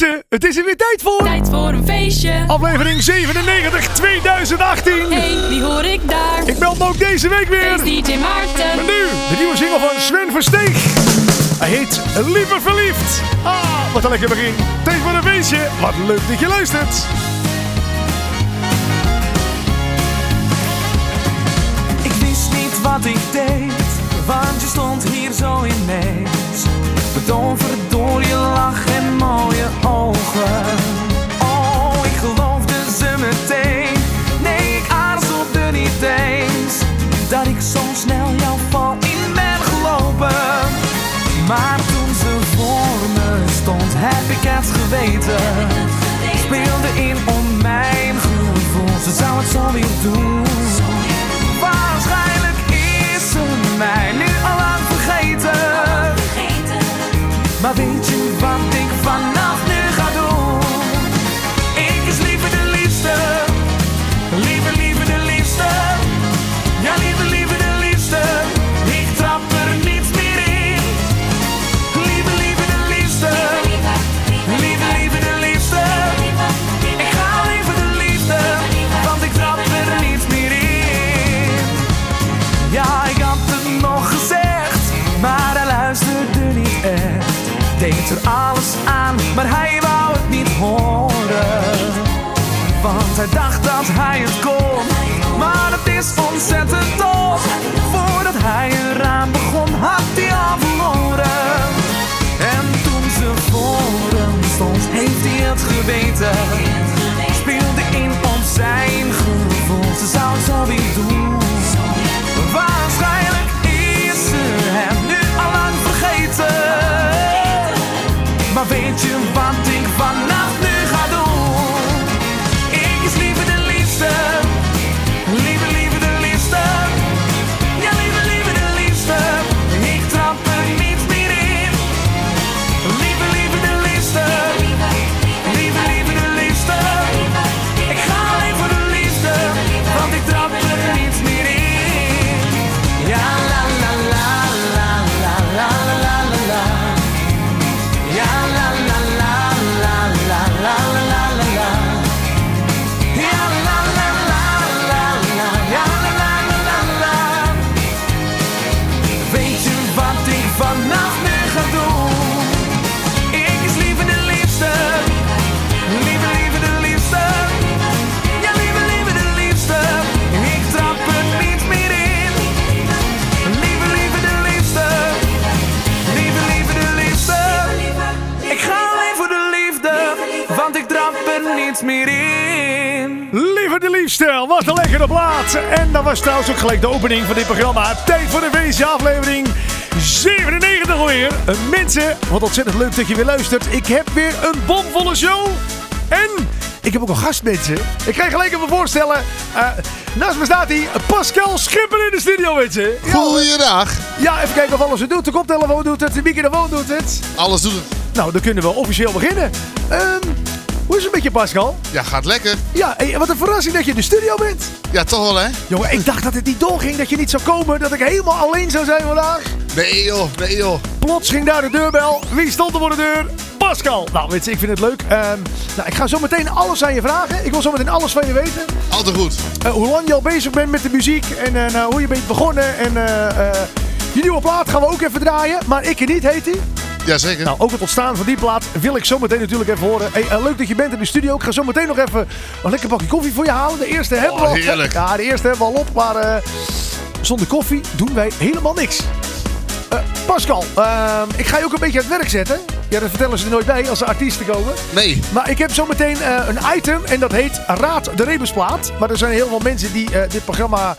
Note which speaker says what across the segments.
Speaker 1: mensen, het is er weer tijd voor.
Speaker 2: Tijd voor een feestje.
Speaker 1: Aflevering 97 2018.
Speaker 2: Hey, wie hoor ik daar?
Speaker 1: Ik meld me ook deze week weer.
Speaker 2: Is DJ
Speaker 1: En
Speaker 2: Maarten.
Speaker 1: nu de nieuwe single van Sven Versteeg. Hij heet Liever Verliefd. Ah, wat een lekker begin. Tijd voor een feestje. Wat leuk dat je luistert.
Speaker 3: Ik wist niet wat ik deed, want je stond hier zo ineens. Door je lach en mooie ogen. Oh, ik geloofde ze meteen. Nee, ik aarzelde niet eens. Dat ik zo snel jouw val in ben gelopen. Maar toen ze voor me stond, heb ik het geweten. Speelde in om mijn gevoel, ze zou het zo weer doen. changing hij het kon, maar het is ontzettend tof. Voordat hij eraan begon, had hij al verloren. En toen ze voor hem stond, heeft hij het geweten. Speelde in op zijn gevoel, ze zou het zo doen.
Speaker 1: Was trouwens ook gelijk de opening van dit programma. Tijd voor de feestje aflevering 97 alweer. Mensen, wat ontzettend leuk dat je weer luistert. Ik heb weer een bomvolle show. En ik heb ook een gast, mensen. Ik ga je gelijk even voorstellen. Eh, naast me staat hij, Pascal Schipper in de studio, mensen. Ja,
Speaker 4: Goeiedag.
Speaker 1: ja, even kijken of alles het doet. De koptelefoon doet het, de microfoon doet het.
Speaker 4: Alles doet het.
Speaker 1: Nou, dan kunnen we officieel beginnen. Ehm, hoe is het met je, Pascal?
Speaker 4: Ja, gaat lekker.
Speaker 1: Ja, hey, wat een verrassing dat je in de studio bent.
Speaker 4: Ja, toch wel hè?
Speaker 1: Jongen, ik dacht dat het niet doorging, dat je niet zou komen, dat ik helemaal alleen zou zijn vandaag.
Speaker 4: Nee joh, nee joh.
Speaker 1: Plots ging daar de deurbel. Wie stond er voor de deur? Pascal. Nou, weet je, ik vind het leuk. Ehm, nou, ik ga zo meteen alles aan je vragen. Ik wil zo meteen alles van je weten.
Speaker 4: Altijd goed.
Speaker 1: Eh, hoe lang je al bezig bent met de muziek en eh, nou, hoe je bent begonnen. En eh, eh, je nieuwe plaat gaan we ook even draaien. Maar ik er niet heet die.
Speaker 4: Jazeker.
Speaker 1: Nou, ook het ontstaan van die plaat wil ik zo meteen natuurlijk even horen. Hey, eh, leuk dat je bent in de studio. Ik ga zo meteen nog even een lekker bakje koffie voor je halen. De eerste hebben we al.
Speaker 4: heerlijk.
Speaker 1: Ja, de eerste hebben we al op. Maar eh, zonder koffie doen wij helemaal niks. Eh, Pascal, ik ga je ook een beetje aan het werk zetten. Ja, dat vertellen ze er nooit bij als er artiesten komen.
Speaker 4: nee.
Speaker 1: Maar ik heb zo meteen eh, een item en dat heet Raad de Rebusplaat. Maar er zijn heel veel mensen die dit programma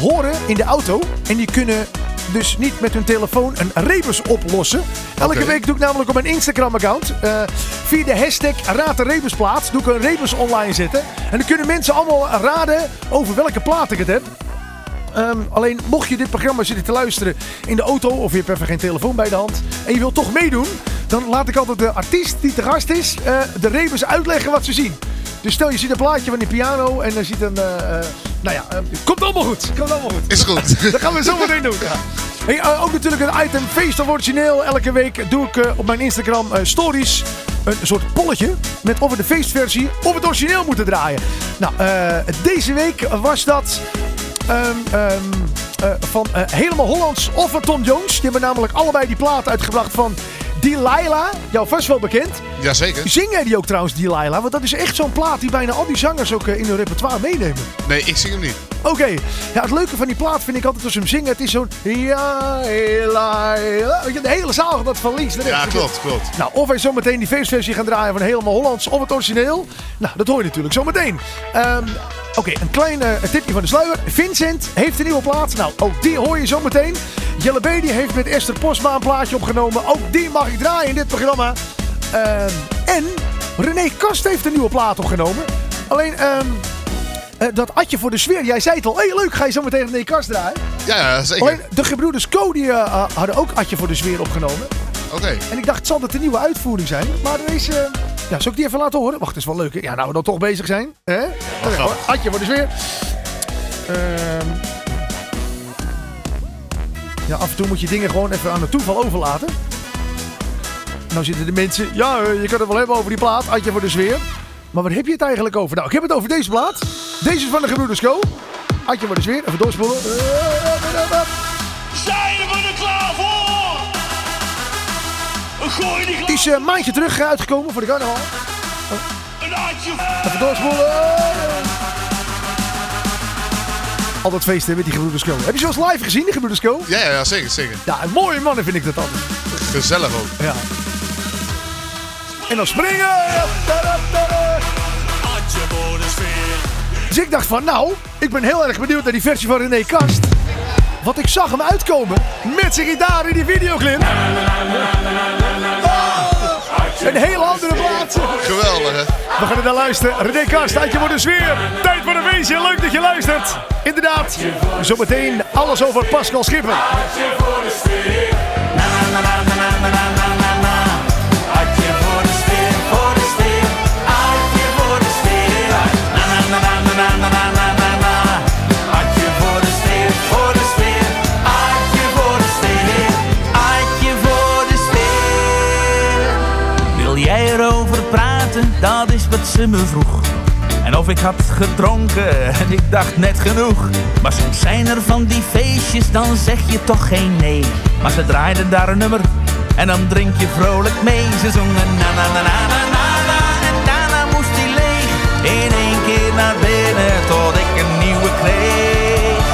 Speaker 1: horen in de auto. En die kunnen dus niet met hun telefoon een rebus oplossen. Elke week doe ik namelijk op mijn Instagram-account eh, via de hashtag Raad de Rebusplaat doe ik een rebus online zetten. En dan kunnen mensen allemaal raden over welke plaat ik het heb. Ehm, alleen mocht je dit programma zitten te luisteren in de auto of je hebt even geen telefoon bij de hand en je wilt toch meedoen, dan laat ik altijd de artiest die te gast is eh, de rebus uitleggen wat ze zien. Dus stel je ziet een plaatje van die piano en dan ziet een, eh, eh, nou ja, komt allemaal goed. Komt allemaal goed.
Speaker 4: Is goed.
Speaker 1: Dat gaan we zo meteen doen. Ja. Hey, ook natuurlijk een item Feest of Origineel. Elke week doe ik op mijn Instagram stories een soort polletje met of we de feestversie of het origineel moeten draaien. Nou, deze week was dat ehm, ehm, eh, van eh, Helemaal Hollands of van Tom Jones. Die hebben namelijk allebei die plaat uitgebracht van Delilah. Jou vast wel bekend.
Speaker 4: Jazeker.
Speaker 1: Zing jij die ook trouwens, Delilah? Want dat is echt zo'n plaat die bijna al die zangers ook eh, in hun repertoire meenemen.
Speaker 4: Nee, ik zing hem niet.
Speaker 1: Oké, ja, het leuke van die plaat vind ik altijd als ze hem zingen. Het is zo'n... Ja, De hele zaal gaat dat van links naar rechts.
Speaker 4: Ja, klopt, klopt.
Speaker 1: Nou, of wij zometeen die feestversie gaan draaien van Helemaal Hollands of het origineel. Nou, dat hoor je natuurlijk zometeen. Ehm Oké, een klein eh, tipje van de sluier. Vincent heeft een nieuwe plaat. Nou, ook die hoor je zometeen. Jelle B die heeft met Esther Postma een plaatje opgenomen. Ook die mag ik draaien in dit programma. Ehm, en René Kast heeft een nieuwe plaat opgenomen. Alleen, ehm, eh, dat Adje voor de sfeer. Jij zei het al. Hé, hey, leuk, ga je zo meteen René Kast draaien.
Speaker 4: Ja, ja zeker.
Speaker 1: Alleen, de gebroeders Co die, eh, eh, hadden ook Adje voor de sfeer opgenomen.
Speaker 4: Oké.
Speaker 1: En ik dacht, zal dat een nieuwe uitvoering zijn? Maar deze... ja, zal ik die even laten horen? Wacht, dat is wel leuk. hè? Ja, nou we dan toch bezig zijn. Hè? Hoor. Adje voor de sfeer. Ehm. Ja, af en toe moet je dingen gewoon even aan het toeval overlaten. Nou zitten de mensen... Ja, eh, je kan het wel hebben over die plaat. Adje voor de sfeer. Maar waar heb je het eigenlijk over? Nou, ik heb het over deze plaat. Deze is van de gebroeders Co. Adje voor de sfeer. Even doorspoelen.
Speaker 5: Zijn we er klaar voor? Gooi die
Speaker 1: Die is eh, een maandje terug eh, uitgekomen voor de carnaval.
Speaker 5: een handje.
Speaker 1: Even doorspoelen. Altijd feesten met die gebroeders Co. Heb je eens live gezien, die gebroeders Co?
Speaker 4: Ja, ja, ja, zeker, zeker.
Speaker 1: Ja, een mooie mannen vind ik dat altijd.
Speaker 4: Gezellig ook.
Speaker 1: Ja. En dan springen. Dus ik dacht van, nou, ik ben heel erg benieuwd naar die versie van René Kast. Want ik zag hem uitkomen met zijn gitaar in die videoclip. Oh, een hele andere plaats.
Speaker 4: Geweldig, hè?
Speaker 1: We gaan er naar luisteren. René uit je voor de sfeer. Tijd voor een feestje. Leuk dat je luistert. Inderdaad, zometeen alles over Pascal Schipper.
Speaker 6: Ze me vroeg. En of ik had gedronken en ik dacht net genoeg. Maar soms zijn er van die feestjes, dan zeg je toch geen nee. Maar ze draaiden daar een nummer en dan drink je vrolijk mee. Ze zongen na na na na na na en daarna moest die leeg. In één keer naar binnen tot ik een nieuwe kreeg.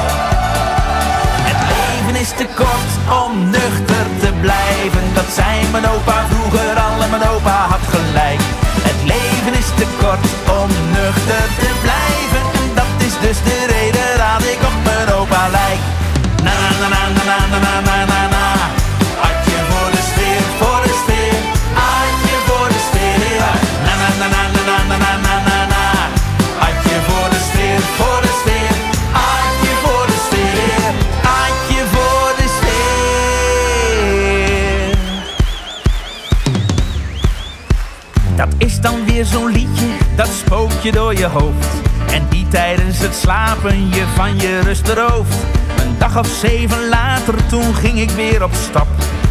Speaker 6: Het leven is te kort om nuchter te blijven. Dat zei mijn opa vroeger al en mijn opa had kort om nuchter te blijven. Dat is dus de reden dat ik op mijn opa lijk. Door je hoofd. En die tijdens het slapen je van je rust berooft. Een dag of zeven later, toen ging ik weer op stap.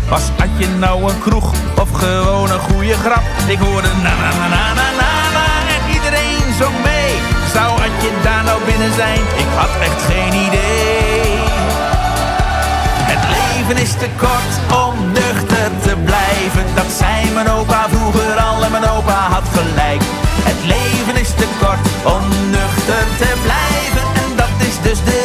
Speaker 6: Was had je nou een kroeg of gewoon een goede grap? Ik hoorde na na na na na na na en iedereen zong mee. Zou had je daar nou binnen zijn? Ik had echt geen idee. Het leven is te kort om nuchter te blijven. Dat zei mijn opa vroeger al en mijn opa had gelijk. Het leven is te kort om nuchter te blijven. En dat is dus de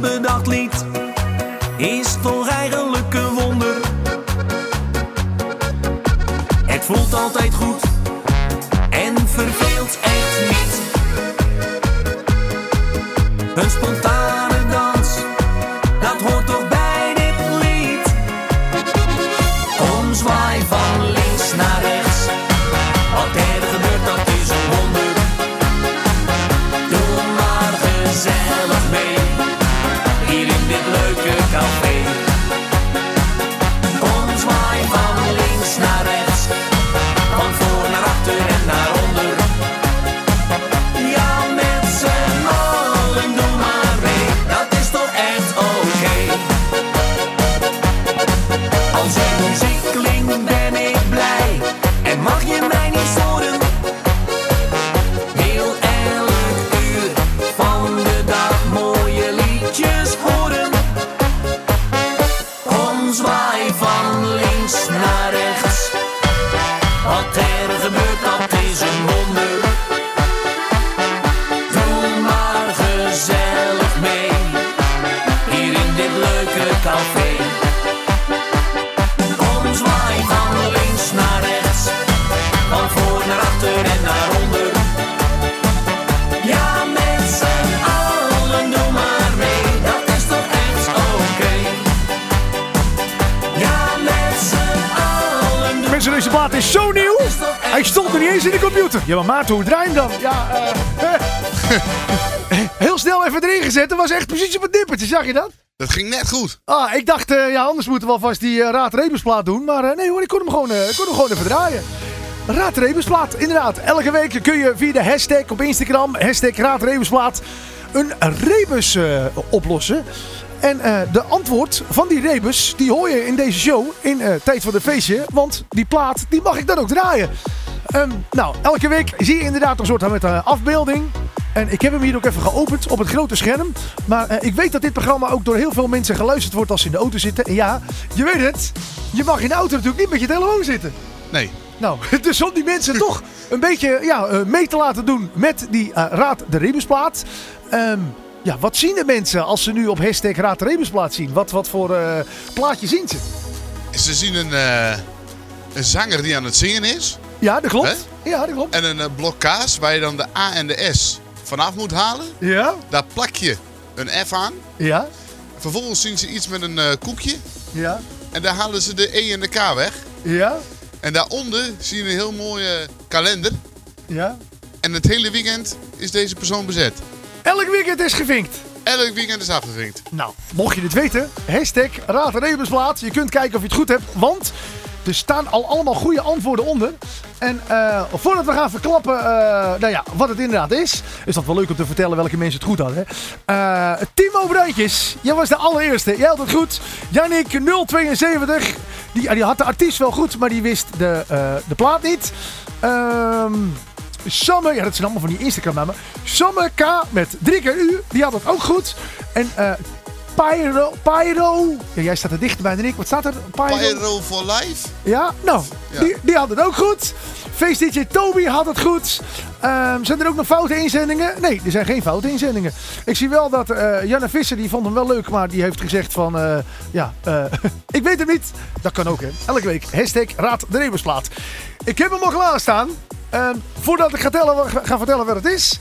Speaker 3: Bedacht lied is toch eigenlijk een wonder. Het voelt altijd goed Ja, maar
Speaker 1: Maarten, hoe draai je hem dan? Ja, eh... eh. Heel snel even erin gezet. Dat was echt precies op het nippertje. Zag je dat?
Speaker 4: Dat ging net goed.
Speaker 1: Ah, ik dacht, eh, ja, anders moeten we alvast die uh, Raad Rebusplaat doen. Maar nee hoor, ik kon hem gewoon, ik kon hem gewoon even draaien. Raad Rebusplaat, inderdaad. Elke week kun je via de hashtag op Instagram, hashtag Raad Rebusplaat, een rebus oplossen. En de antwoord van die rebus, die hoor je in deze show in Tijd voor de Feestje. Want die plaat, die mag ik dan ook draaien. Ehm, nou, elke week zie je inderdaad een soort met een afbeelding. En ik heb hem hier ook even geopend op het grote scherm. Maar eh, ik weet dat dit programma ook door heel veel mensen geluisterd wordt als ze in de auto zitten. En ja, je weet het. Je mag in de auto natuurlijk niet met je telefoon zitten.
Speaker 4: Nee.
Speaker 1: Nou, dus om die mensen toch een beetje ja, eh, mee te laten doen met die eh, Raad de Rebusplaat. Ehm, ja, wat zien de mensen als ze nu op hashtag Raad de Rebusplaat zien? Wat, wat voor eh, plaatje zien ze?
Speaker 4: Ze zien een, eh, een zanger die aan het zingen is.
Speaker 1: Ja, dat klopt.
Speaker 4: Hè?
Speaker 1: Ja, dat klopt.
Speaker 4: En een eh, blok kaas waar je dan de A en de S vanaf moet halen.
Speaker 1: Ja,
Speaker 4: Daar plak je een F aan.
Speaker 1: ja,
Speaker 4: Vervolgens zien ze iets met een eh, koekje.
Speaker 1: ja,
Speaker 4: En daar halen ze de E en de K weg.
Speaker 1: ja,
Speaker 4: En daaronder zie je een heel mooie kalender.
Speaker 1: ja.
Speaker 4: En het hele weekend is deze persoon bezet.
Speaker 1: Elk weekend is gevinkt.
Speaker 4: Elk weekend is afgevinkt.
Speaker 1: Nou, mocht je dit weten, hashtag Raad Rebusplaat. Je kunt kijken of je het goed hebt, want er staan al allemaal goede antwoorden onder. En eh, voordat we gaan verklappen eh, nou ja, wat het inderdaad is, is dat wel leuk om te vertellen welke mensen het goed hadden. Eh, Timo Bruintjes, jij was de allereerste. Jij had het goed. Yannick 072, die, ja, die had de artiest wel goed, maar die wist de, de plaat niet. Ehm... Samme, ja dat zijn allemaal van die Instagram namen. Samme K met drie keer U, die had het ook goed. En Pyro, Pyro, ja, jij staat er dichterbij dan ik. Wat staat er?
Speaker 4: Pyro for Life.
Speaker 1: Ja, nou,
Speaker 4: Ja.
Speaker 1: Die, die had het ook goed. Face DJ Toby had het goed. Ehm, zijn er ook nog foute inzendingen? Nee, er zijn geen foute inzendingen. Ik zie wel dat eh Janne Visser, die vond hem wel leuk, maar die heeft gezegd van, eh, ja, eh, ik weet het niet. Dat kan ook, hè. Elke week. Hashtag Raad de Rebusplaat. Ik heb hem al klaarstaan. Ehm, voordat ik ga, tellen, ga vertellen wat het is,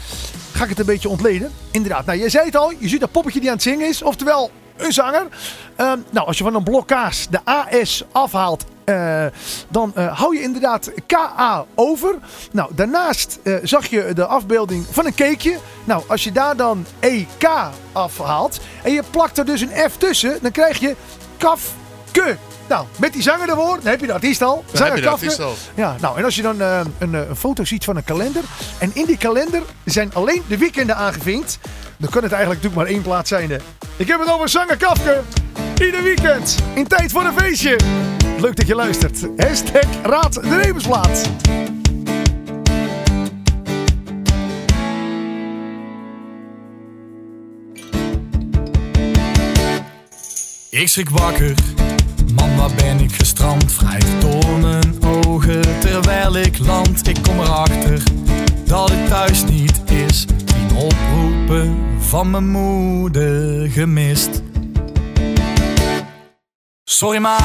Speaker 1: ga ik het een beetje ontleden. Inderdaad, nou, je zei het al, je ziet dat poppetje die aan het zingen is, oftewel een zanger. Ehm, nou, als je van een blok kaas de AS afhaalt eh, dan eh, hou je inderdaad KA over. Nou, daarnaast eh, zag je de afbeelding van een cakeje. Nou, als je daar dan EK afhaalt en je plakt er dus een F tussen, dan krijg je kafke. Nou, met die zanger ervoor, dan heb je de artiest al.
Speaker 4: Dan
Speaker 1: Zanger
Speaker 4: heb je de
Speaker 1: Kafke.
Speaker 4: artiest al.
Speaker 1: Ja, nou, en als je dan eh, een, eh, een foto ziet van een kalender. En in die kalender zijn alleen de weekenden aangevinkt. Dan kan het eigenlijk natuurlijk maar één plaats zijn. hè. Ik heb het over zanger Kafke. Ieder weekend. In tijd voor een feestje. Leuk dat je luistert. Hashtag Raad de Rebensplaat.
Speaker 7: Ik schrik wakker, man waar ben ik gestrand? Wrijf door mijn ogen terwijl ik land. Ik kom erachter dat het thuis niet is. Tien oproepen van mijn moeder gemist. Sorry ma,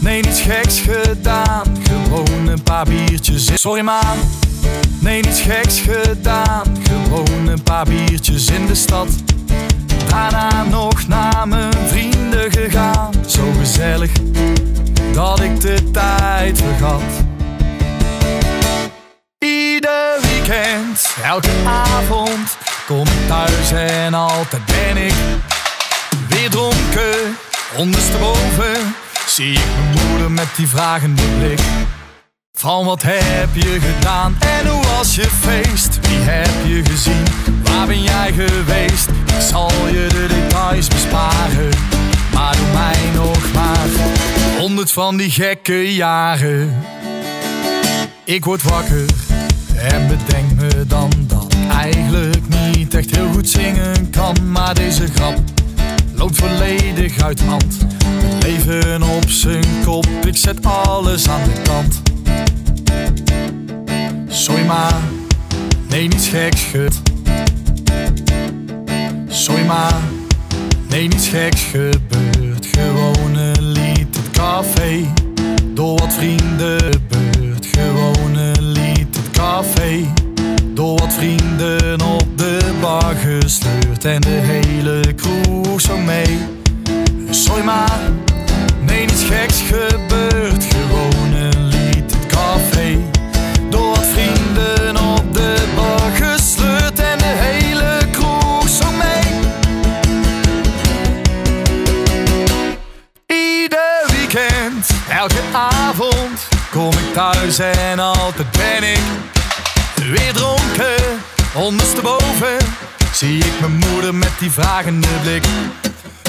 Speaker 7: nee niets geks gedaan. Gewoon een paar biertjes in. Sorry ma, nee niets geks gedaan. Gewoon een paar biertjes in de stad. Daarna nog naar mijn vrienden gegaan. Zo gezellig dat ik de tijd vergat. Ieder weekend, elke avond kom ik thuis en altijd ben ik weer dronken. Ondersteboven zie ik mijn moeder met die vragende blik. Van wat heb je gedaan en hoe was je feest? Wie heb je gezien? Waar ben jij geweest? Van die gekke jaren. Ik word wakker en bedenk me dan dat ik eigenlijk niet echt heel goed zingen kan. Maar deze grap loopt volledig uit hand. Het leven op zijn kop, ik zet alles aan de kant. Sorry ma, nee niets geks gebeurd. Sorry ma, nee niets geks gebeurd. Gewoon een café, door wat vrienden gebeurd. Gewoon een lied het café, door wat vrienden op de bar gesleurd. En de hele crew zong mee. Sorry ma, nee niets geks gebeurd. En altijd ben ik weer dronken. Ondersteboven zie ik mijn moeder met die vragende blik.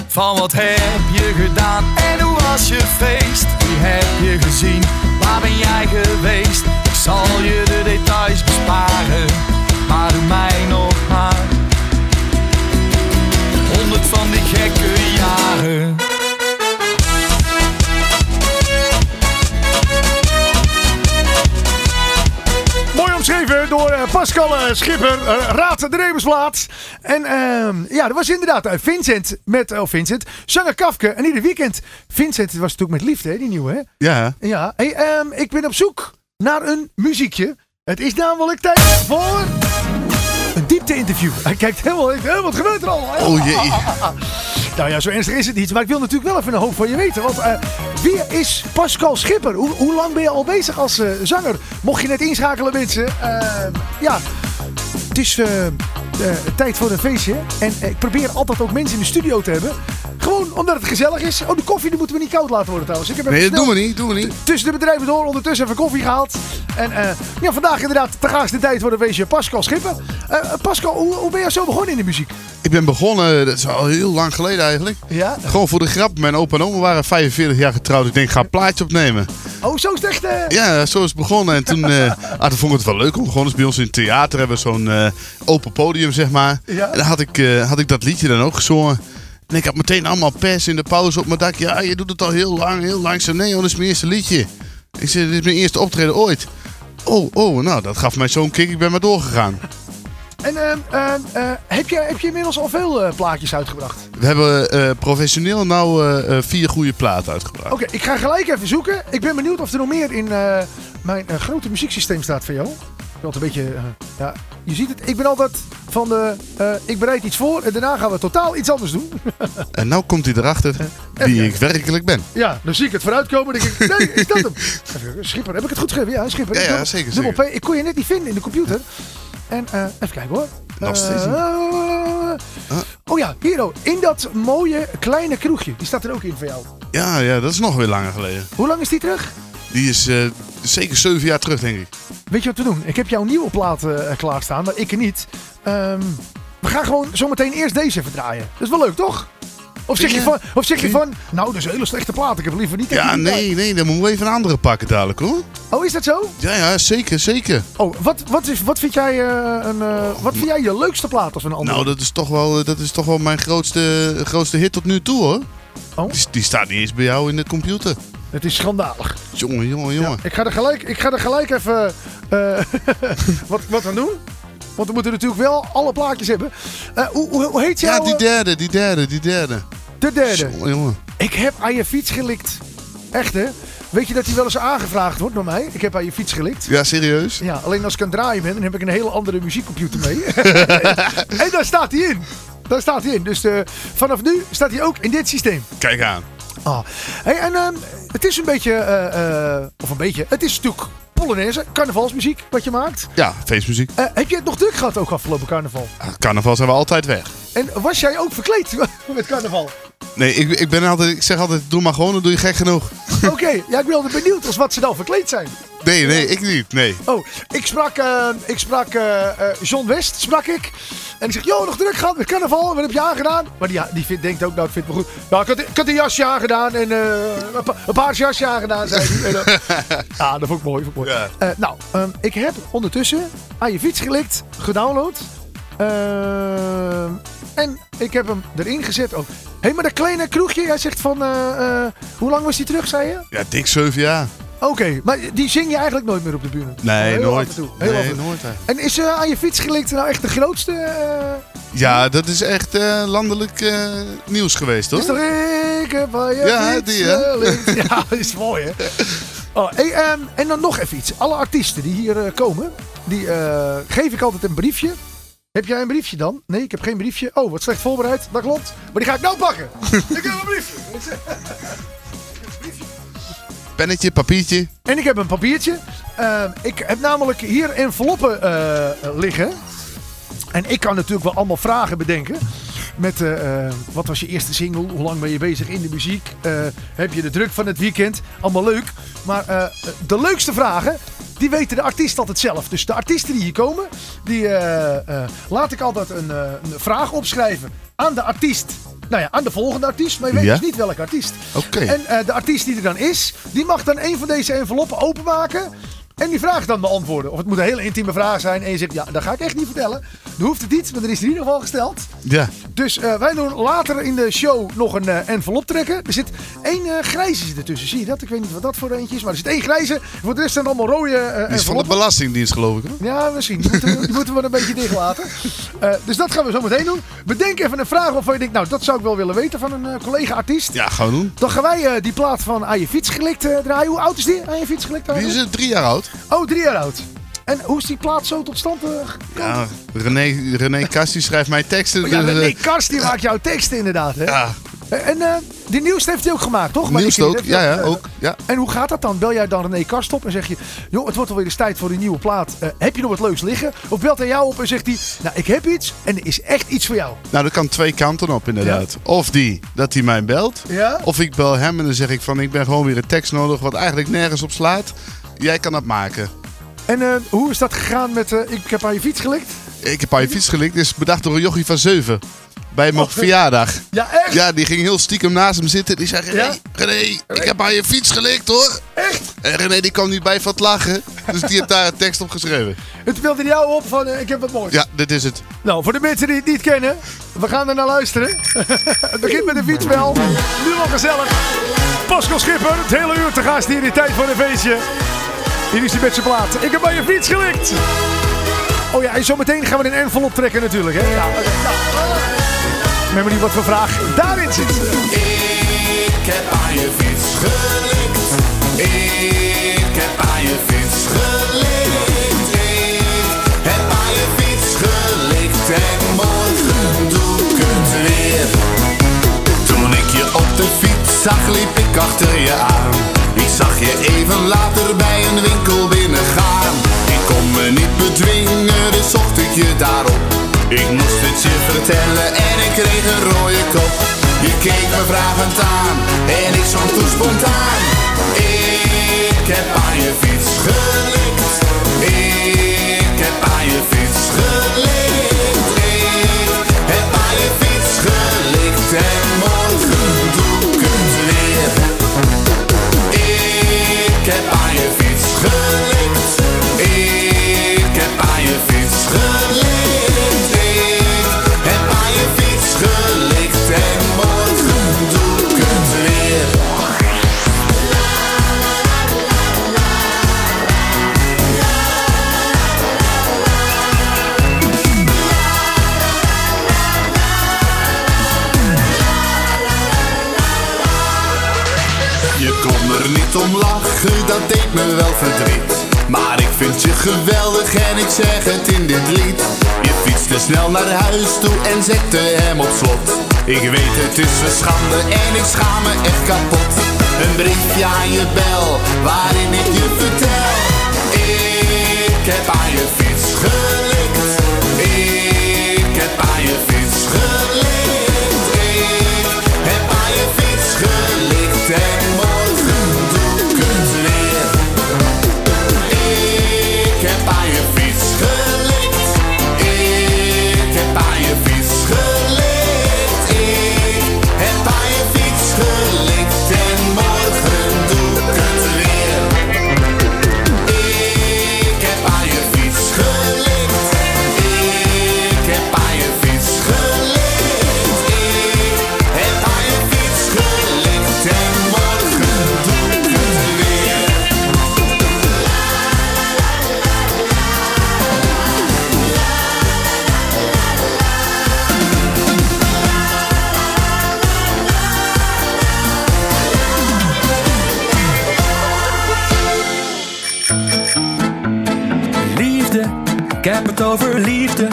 Speaker 7: Van wat heb je gedaan en hoe was je feest? Wie heb je gezien? Waar ben jij geweest? Ik zal je de details besparen, maar doe mij nog maar honderd van die gekke jaren.
Speaker 1: Door eh, Pascal eh, Schipper, eh, Raad de Rebensplaat. En ehm, ja, dat was inderdaad eh, Vincent met, oh Vincent, zanger Kafke. En ieder weekend, Vincent was natuurlijk met liefde, hè, die nieuwe hè.
Speaker 4: Ja,
Speaker 1: Ja, hey, ehm, ik ben op zoek naar een muziekje. Het is namelijk tijd voor een diepte-interview. Hij kijkt helemaal, helemaal wat gebeurt er al?
Speaker 4: Oh jee.
Speaker 1: Nou ja, zo ernstig is het niet. Maar ik wil natuurlijk wel even een hoop van je weten. Want eh, wie is Pascal Schipper? Hoe, hoe lang ben je al bezig als eh, zanger? Mocht je net inschakelen mensen. eh, ja, het is eh, tijd voor een feestje. En eh, ik probeer altijd ook mensen in de studio te hebben. Gewoon omdat het gezellig is. Oh, de koffie die moeten we niet koud laten worden trouwens. Ik heb
Speaker 4: Nee, dat doen we niet, doen we niet.
Speaker 1: tussen de bedrijven door ondertussen even koffie gehaald. En eh, ja, vandaag inderdaad de tijd voor een feestje Pascal Schipper. Pascal, hoe, hoe ben je zo begonnen in de muziek?
Speaker 4: Ik ben begonnen, dat is al heel lang geleden eigenlijk.
Speaker 1: Ja?
Speaker 4: Gewoon voor de grap. Mijn opa en oma waren 45 jaar getrouwd. Ik denk, ga een plaatje opnemen.
Speaker 1: Oh, zo is het echt... eh,
Speaker 4: Ja, zo is het begonnen. En toen, ah, toen vond ik het wel leuk om gewoon eens bij ons in het theater hebben we zo'n open podium, zeg maar.
Speaker 1: Ja.
Speaker 4: En dan had ik, eh, had ik dat liedje dan ook gezongen. En ik had meteen allemaal pers in de pauze op mijn dak. Ja, je doet het al heel lang, heel lang. Zei, nee, hoor, dat is mijn eerste liedje. Ik zei, dit is mijn eerste optreden ooit. Oh, oh, nou, dat gaf mij zo'n kick. Ik ben maar doorgegaan.
Speaker 1: En eh, eh, heb, je, heb je inmiddels al veel plaatjes uitgebracht?
Speaker 4: We hebben professioneel nou vier goede platen uitgebracht.
Speaker 1: Oké, ik ga gelijk even zoeken. Ik ben benieuwd of er nog meer in mijn grote muzieksysteem staat van jou. Ik wil het een beetje... ja, je ziet het, ik ben altijd van de... eh, ik bereid iets voor en daarna gaan we totaal iets anders doen.
Speaker 4: En nou komt hij erachter.
Speaker 1: Kijken.
Speaker 4: ik werkelijk ben.
Speaker 1: Ja, dan zie ik het vooruitkomen. Dan denk ik, nee, is dat hem? Schipper, heb ik het goed geschreven? Ja, Schipper.
Speaker 4: Ja, ja,
Speaker 1: Dubbel-
Speaker 4: zeker,
Speaker 1: dubbel
Speaker 4: zeker.
Speaker 1: P. Ik kon je net niet vinden in de computer. En eh, even kijken hoor.
Speaker 4: Nog steeds niet.
Speaker 1: Eh, Oh ja, hier oh, in dat mooie kleine kroegje. Die staat er ook in voor jou.
Speaker 4: Ja, ja, dat is nog weer langer geleden.
Speaker 1: Hoe lang is die terug?
Speaker 4: Die is eh, zeker zeven jaar terug, denk ik.
Speaker 1: Weet je wat we doen? Ik heb jouw nieuwe plaat eh, klaarstaan, maar ik niet. Ehm, we gaan gewoon zometeen eerst deze even draaien. Dat is wel leuk, toch? Of zeg je van, of zeg je van nou, dat is een hele slechte plaat. Ik heb liever niet.
Speaker 4: Ja, nee, nee, dan moeten we even een andere pakken dadelijk, hoor.
Speaker 1: Oh, is dat zo?
Speaker 4: Ja, ja, zeker, zeker.
Speaker 1: Oh, wat, wat, is, wat, vind jij, eh, een, wat vind jij je leukste plaat als een andere?
Speaker 4: Nou, dat is toch wel, dat is toch wel mijn grootste, grootste hit tot nu toe, hoor.
Speaker 1: Oh.
Speaker 4: Die, die staat niet eens bij jou in de computer.
Speaker 1: Het is schandalig.
Speaker 4: Jongen, jongen, jongen.
Speaker 1: Ik ga er gelijk, ik ga er gelijk even eh, wat, wat aan doen. Want we moeten natuurlijk wel alle plaatjes hebben. Eh, hoe, hoe, hoe heet jouw...
Speaker 4: Ja, die
Speaker 1: eh,
Speaker 4: derde, die derde, die derde.
Speaker 1: de derde.
Speaker 4: Jongen, jongen.
Speaker 1: Ik heb aan je fiets gelikt. Echt hè? Weet je dat die wel eens aangevraagd wordt door mij? Ik heb aan je fiets gelikt.
Speaker 4: Ja, serieus?
Speaker 1: Ja, alleen als ik aan het draaien ben, dan heb ik een hele andere muziekcomputer mee. en daar staat hij in. Daar staat hij in. Dus vanaf nu staat hij ook in dit systeem.
Speaker 4: Kijk aan.
Speaker 1: Ah. Hey, en ehm, het is een beetje, eh, eh, of een beetje, het is natuurlijk Polonaise, carnavalsmuziek wat je maakt.
Speaker 4: Ja, feestmuziek.
Speaker 1: Eh, heb je het nog druk gehad ook afgelopen carnaval?
Speaker 4: Carnaval zijn we altijd weg.
Speaker 1: En was jij ook verkleed met carnaval?
Speaker 4: Nee, ik, ik, ben altijd, ik zeg altijd, doe maar gewoon, dan doe je gek genoeg.
Speaker 1: Oké, ja, ik ben altijd benieuwd als wat ze dan verkleed zijn.
Speaker 4: Nee, nee, ik niet, nee.
Speaker 1: Oh, ik sprak, eh, ik sprak eh, eh, John West, sprak ik. En ik zeg, joh, nog druk gehad met carnaval. Wat heb je aangedaan? Maar die, die vindt, denkt ook, nou, ik vind het me goed. Ja, ik had, ik had een jasje aangedaan en een, pa een paars jasje aangedaan, zei hij. Ja, dat vond ik mooi. Vond ik mooi.
Speaker 4: Ja.
Speaker 1: Nou, ehm, ik heb ondertussen aan je fiets gelikt, gedownload. Ehm, en ik heb hem erin gezet ook. Hé, hey, maar dat kleine kroegje, jij zegt van, hoe lang was die terug, zei je?
Speaker 4: Ja, dik zeven jaar.
Speaker 1: Oké, maar die zing je eigenlijk nooit meer op de bühne?
Speaker 4: Nee,
Speaker 1: Heel
Speaker 4: nooit.
Speaker 1: heel
Speaker 4: Nee, nooit. hè.
Speaker 1: En is eh, aan je fiets gelikt nou echt de grootste? eh,
Speaker 4: Ja, dat is echt eh, landelijk nieuws geweest, hoor.
Speaker 1: Is toch ik aan je
Speaker 4: Ja, die, hè?
Speaker 1: Ja, dat is mooi hè. Oh, hey, ehm, en dan nog even iets. Alle artiesten die hier komen, die geef ik altijd een briefje. Heb jij een briefje dan? Nee, ik heb geen briefje. Oh, wat slecht voorbereid. Dat klopt. Maar die ga ik nou pakken. ik heb een briefje.
Speaker 4: Pennetje, papiertje.
Speaker 1: En ik heb een papiertje. Eh, ik heb namelijk hier enveloppen eh, liggen. En ik kan natuurlijk wel allemaal vragen bedenken. Met eh, eh, wat was je eerste single? Hoe lang ben je bezig in de muziek? Heb je de druk van het weekend? Allemaal leuk. Maar de leukste vragen, die weten de artiest altijd zelf. Dus de artiesten die hier komen, die laat ik altijd een, een vraag opschrijven aan de artiest. Nou ja, aan de volgende artiest, maar je weet
Speaker 4: Ja?
Speaker 1: dus niet welke artiest.
Speaker 4: Oké.
Speaker 1: En eh, de artiest die er dan is, die mag dan een van deze enveloppen openmaken. En die vraag dan beantwoorden. Of het moet een hele intieme vraag zijn. En je zegt, ja, dat ga ik echt niet vertellen. Dan hoeft het niet, maar er is in ieder geval gesteld.
Speaker 4: Ja.
Speaker 1: Dus eh, wij doen later in de show nog een eh, envelop trekken. Er zit één eh, grijze ertussen. Zie je dat? Ik weet niet wat dat voor eentje is. Maar er zit één grijze. Voor de rest zijn het allemaal rode eh
Speaker 4: Die is van de
Speaker 1: enveloppen.
Speaker 4: Belastingdienst, geloof ik. Hoor.
Speaker 1: Ja, misschien. Die moeten, we- die moeten we een beetje dicht laten. Dus dat gaan we zo meteen doen. Bedenk even een vraag waarvan je denkt, nou, dat zou ik wel willen weten van een collega-artiest.
Speaker 4: Ja, gaan we doen.
Speaker 1: Dan gaan wij die plaat van Aan je fiets gelikt draaien. Hoe oud is die? Aan je fiets gelikt?
Speaker 4: Die is drie jaar oud.
Speaker 1: Oh, drie jaar oud. En hoe is die plaat zo tot stand eh, gekomen?
Speaker 4: Ja, René, René Kast schrijft mijn teksten.
Speaker 1: Oh ja,
Speaker 4: dus, eh,
Speaker 1: René Karst die maakt jouw teksten inderdaad. Hè?
Speaker 4: ja,
Speaker 1: En eh, die nieuws heeft hij ook gemaakt, toch?
Speaker 4: Nieuws ook. Ja, ja,
Speaker 1: eh,
Speaker 4: ook. Ja.
Speaker 1: En hoe gaat dat dan? Bel jij dan René Karst op en zeg je... joh, het wordt alweer eens tijd voor een nieuwe plaat. Eh, heb je nog wat leuks liggen? Of belt hij jou op en zegt hij... nou, ik heb iets en er is echt iets voor jou.
Speaker 4: Nou, dat kan twee kanten op inderdaad. Of die, dat hij mij belt.
Speaker 1: Ja?
Speaker 4: Of ik bel hem en dan zeg ik van ik ben gewoon weer een tekst nodig wat eigenlijk nergens op slaat. Jij kan dat maken.
Speaker 1: En eh, hoe is dat gegaan met... eh, ik heb aan je fiets gelikt?
Speaker 4: Ik heb aan je fiets gelikt. Dit is bedacht door een jochie van zeven. Bij hem op
Speaker 1: Oh.
Speaker 4: verjaardag.
Speaker 1: Ja, echt?
Speaker 4: Ja, die ging heel stiekem naast hem zitten. Die zei, René,
Speaker 1: Ja?
Speaker 4: René, ik heb aan je fiets gelikt hoor.
Speaker 1: Echt?
Speaker 4: En René die kwam niet bij van het lachen. Dus die heeft daar een tekst op geschreven.
Speaker 1: Het belde hij jou op van... eh, ik heb wat moois.
Speaker 4: Ja, dit is het.
Speaker 1: Nou, voor de mensen die het niet kennen, we gaan er naar luisteren. het begint met een fietsbel. Nu al gezellig. Pascal Schipper, het hele uur te gast hier in tijd voor een feestje. Hier is die met zijn plaat. Ik heb bij je fiets gelikt. Oh ja, en zometeen gaan we een envelop trekken natuurlijk. Hè? Ja, niet wat voor vraag daarin zit.
Speaker 3: Ik heb aan je fiets gelikt. Ik heb aan je fiets gelikt. Ik heb aan je fiets gelikt. En morgen doe ik het weer. Toen ik je op de fiets zag, liep ik
Speaker 8: achter je aan. Ik zag je even later bij een winkel binnengaan. Ik kon me niet bedwingen, dus zocht ik je daarop. Ik moest het je vertellen en ik kreeg een rode kop. Je keek me vragend aan en ik zong toen spontaan. Ik heb aan je fiets gelikt. Ik heb aan je fiets. dat deed me wel verdriet. Maar ik vind je geweldig en ik zeg het in dit lied. Je fietste snel naar huis toe en zette hem op slot. Ik weet het is een schande en ik schaam me echt kapot. Een briefje aan je bel, waarin ik je vertel. Ik heb aan je fiets gelikt. Ik heb aan je fiets gelikt.
Speaker 3: Ik heb het over liefde.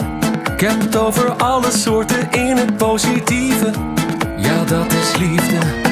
Speaker 3: Ik heb het over alle soorten in het positieve. Ja, dat is liefde.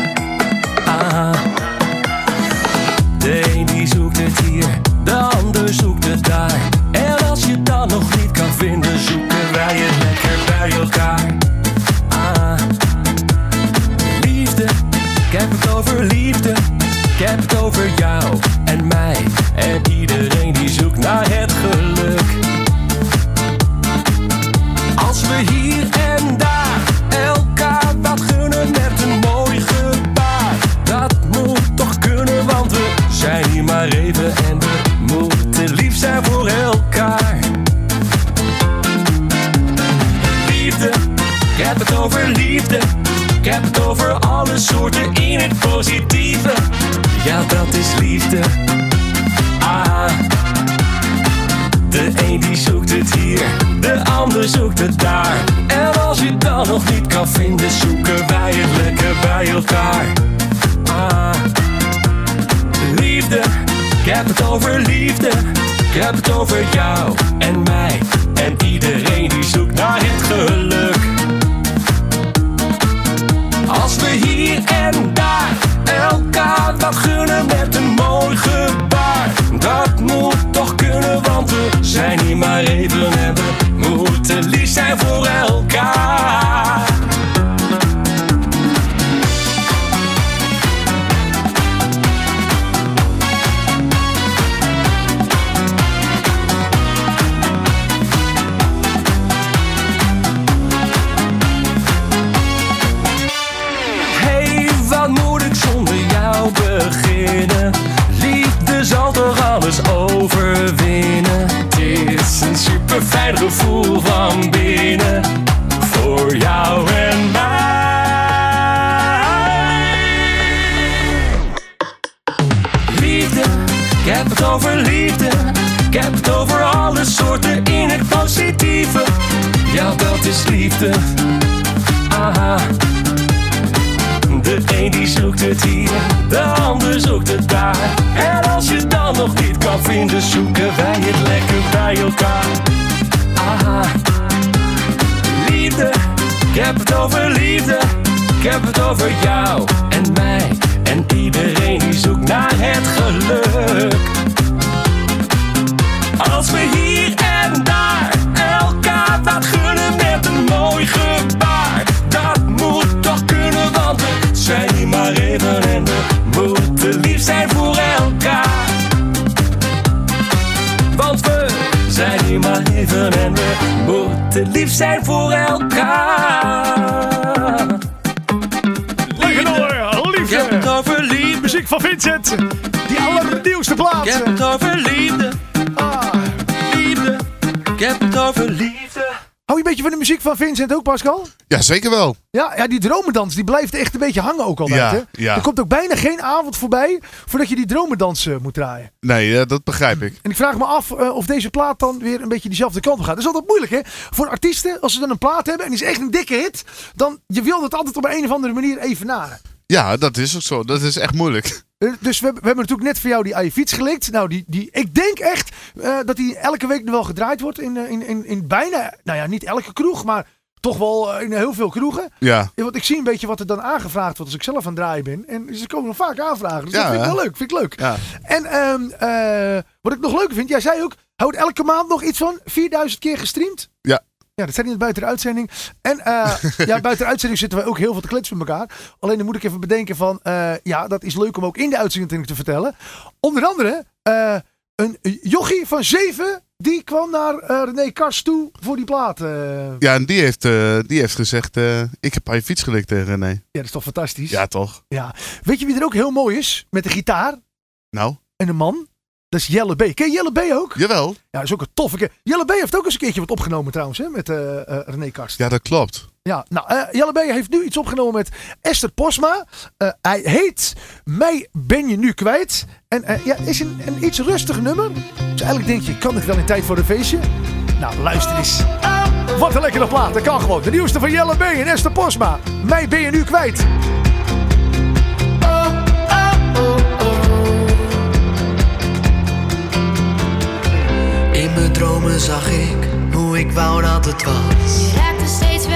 Speaker 3: zoeken wij het lekker bij elkaar. Aha. Liefde, ik heb het over liefde. Ik heb het over jou en mij. En
Speaker 9: iedereen die zoekt naar het geluk. Als we hier hier maar even en we moeten lief zijn voor elkaar.
Speaker 1: Lekker door,
Speaker 9: Ik heb het
Speaker 1: liefde.
Speaker 9: over liefde.
Speaker 1: Muziek van Vincent. Die allernieuwste plaat.
Speaker 9: Ik heb het over
Speaker 1: een beetje van de muziek van Vincent ook, Pascal?
Speaker 4: Ja, zeker wel.
Speaker 1: Ja, ja die dromendans die blijft echt een beetje hangen ook altijd.
Speaker 4: Ja,
Speaker 1: hè?
Speaker 4: ja.
Speaker 1: Er komt ook bijna geen avond voorbij voordat je die dromendans eh, moet draaien.
Speaker 4: Nee, eh, dat begrijp ik.
Speaker 1: En ik vraag me af eh, of deze plaat dan weer een beetje diezelfde kant op gaat. Dat is altijd moeilijk, hè? Voor artiesten, als ze dan een plaat hebben en die is echt een dikke hit, dan je wil dat altijd op een of andere manier evenaren.
Speaker 4: Ja, dat is ook zo. Dat is echt moeilijk.
Speaker 1: Eh, Dus we, hebben- we hebben natuurlijk net voor jou die aan je fiets gelikt. Nou, die, die, ik denk echt eh, dat die elke week wel gedraaid wordt in, eh, in, in, in bijna, nou ja, niet elke kroeg, maar toch wel in heel veel kroegen.
Speaker 4: Ja.
Speaker 1: Want ik zie een beetje wat er dan aangevraagd wordt als ik zelf aan het draaien ben. En ze komen nog vaak aanvragen. Dus
Speaker 4: Ja,
Speaker 1: dat vind ik wel leuk. Vind ik leuk.
Speaker 4: Ja.
Speaker 1: En ehm, eh, wat ik nog leuker vind, jij zei ook, houdt elke maand nog iets van 4000 keer gestreamd.
Speaker 4: Ja.
Speaker 1: Ja, dat zijn niet buiten de uitzending. En eh, ja, buiten de uitzending zitten wij ook heel veel te kletsen met elkaar. Alleen dan moet ik even bedenken van, eh, ja, dat is leuk om ook in de uitzending te vertellen. Onder andere, eh, een jochie van zeven, die kwam naar René Kars toe voor die plaat.
Speaker 4: Ja, en die heeft, die heeft gezegd, ik heb aan je fiets gelikt tegen René.
Speaker 1: Ja, dat is toch fantastisch?
Speaker 4: Ja, toch?
Speaker 1: Ja. Weet je wie er ook heel mooi is? Met de gitaar
Speaker 4: Nou,
Speaker 1: en een man? Dat is Jelle B. Ken je Jelle B ook?
Speaker 4: jawel.
Speaker 1: Ja, dat is ook een toffe keer. Jelle B heeft ook eens een keertje wat opgenomen trouwens, hè, met eh eh, René Karst. Ja.
Speaker 4: Ja, dat klopt.
Speaker 1: nou, eh, Jelle B heeft nu iets opgenomen met Esther Posma. Hij heet Mij ben je nu kwijt. En ja, is een, een iets rustig nummer. Dus eigenlijk denk je, kan het wel in tijd voor een feestje? Nou, luister eens. Wat een lekkere plaat, dat kan gewoon. De nieuwste van Jelle B en Esther Posma. Mij ben je nu kwijt.
Speaker 10: In mijn dromen zag ik hoe ik wou dat het was.
Speaker 11: Je steeds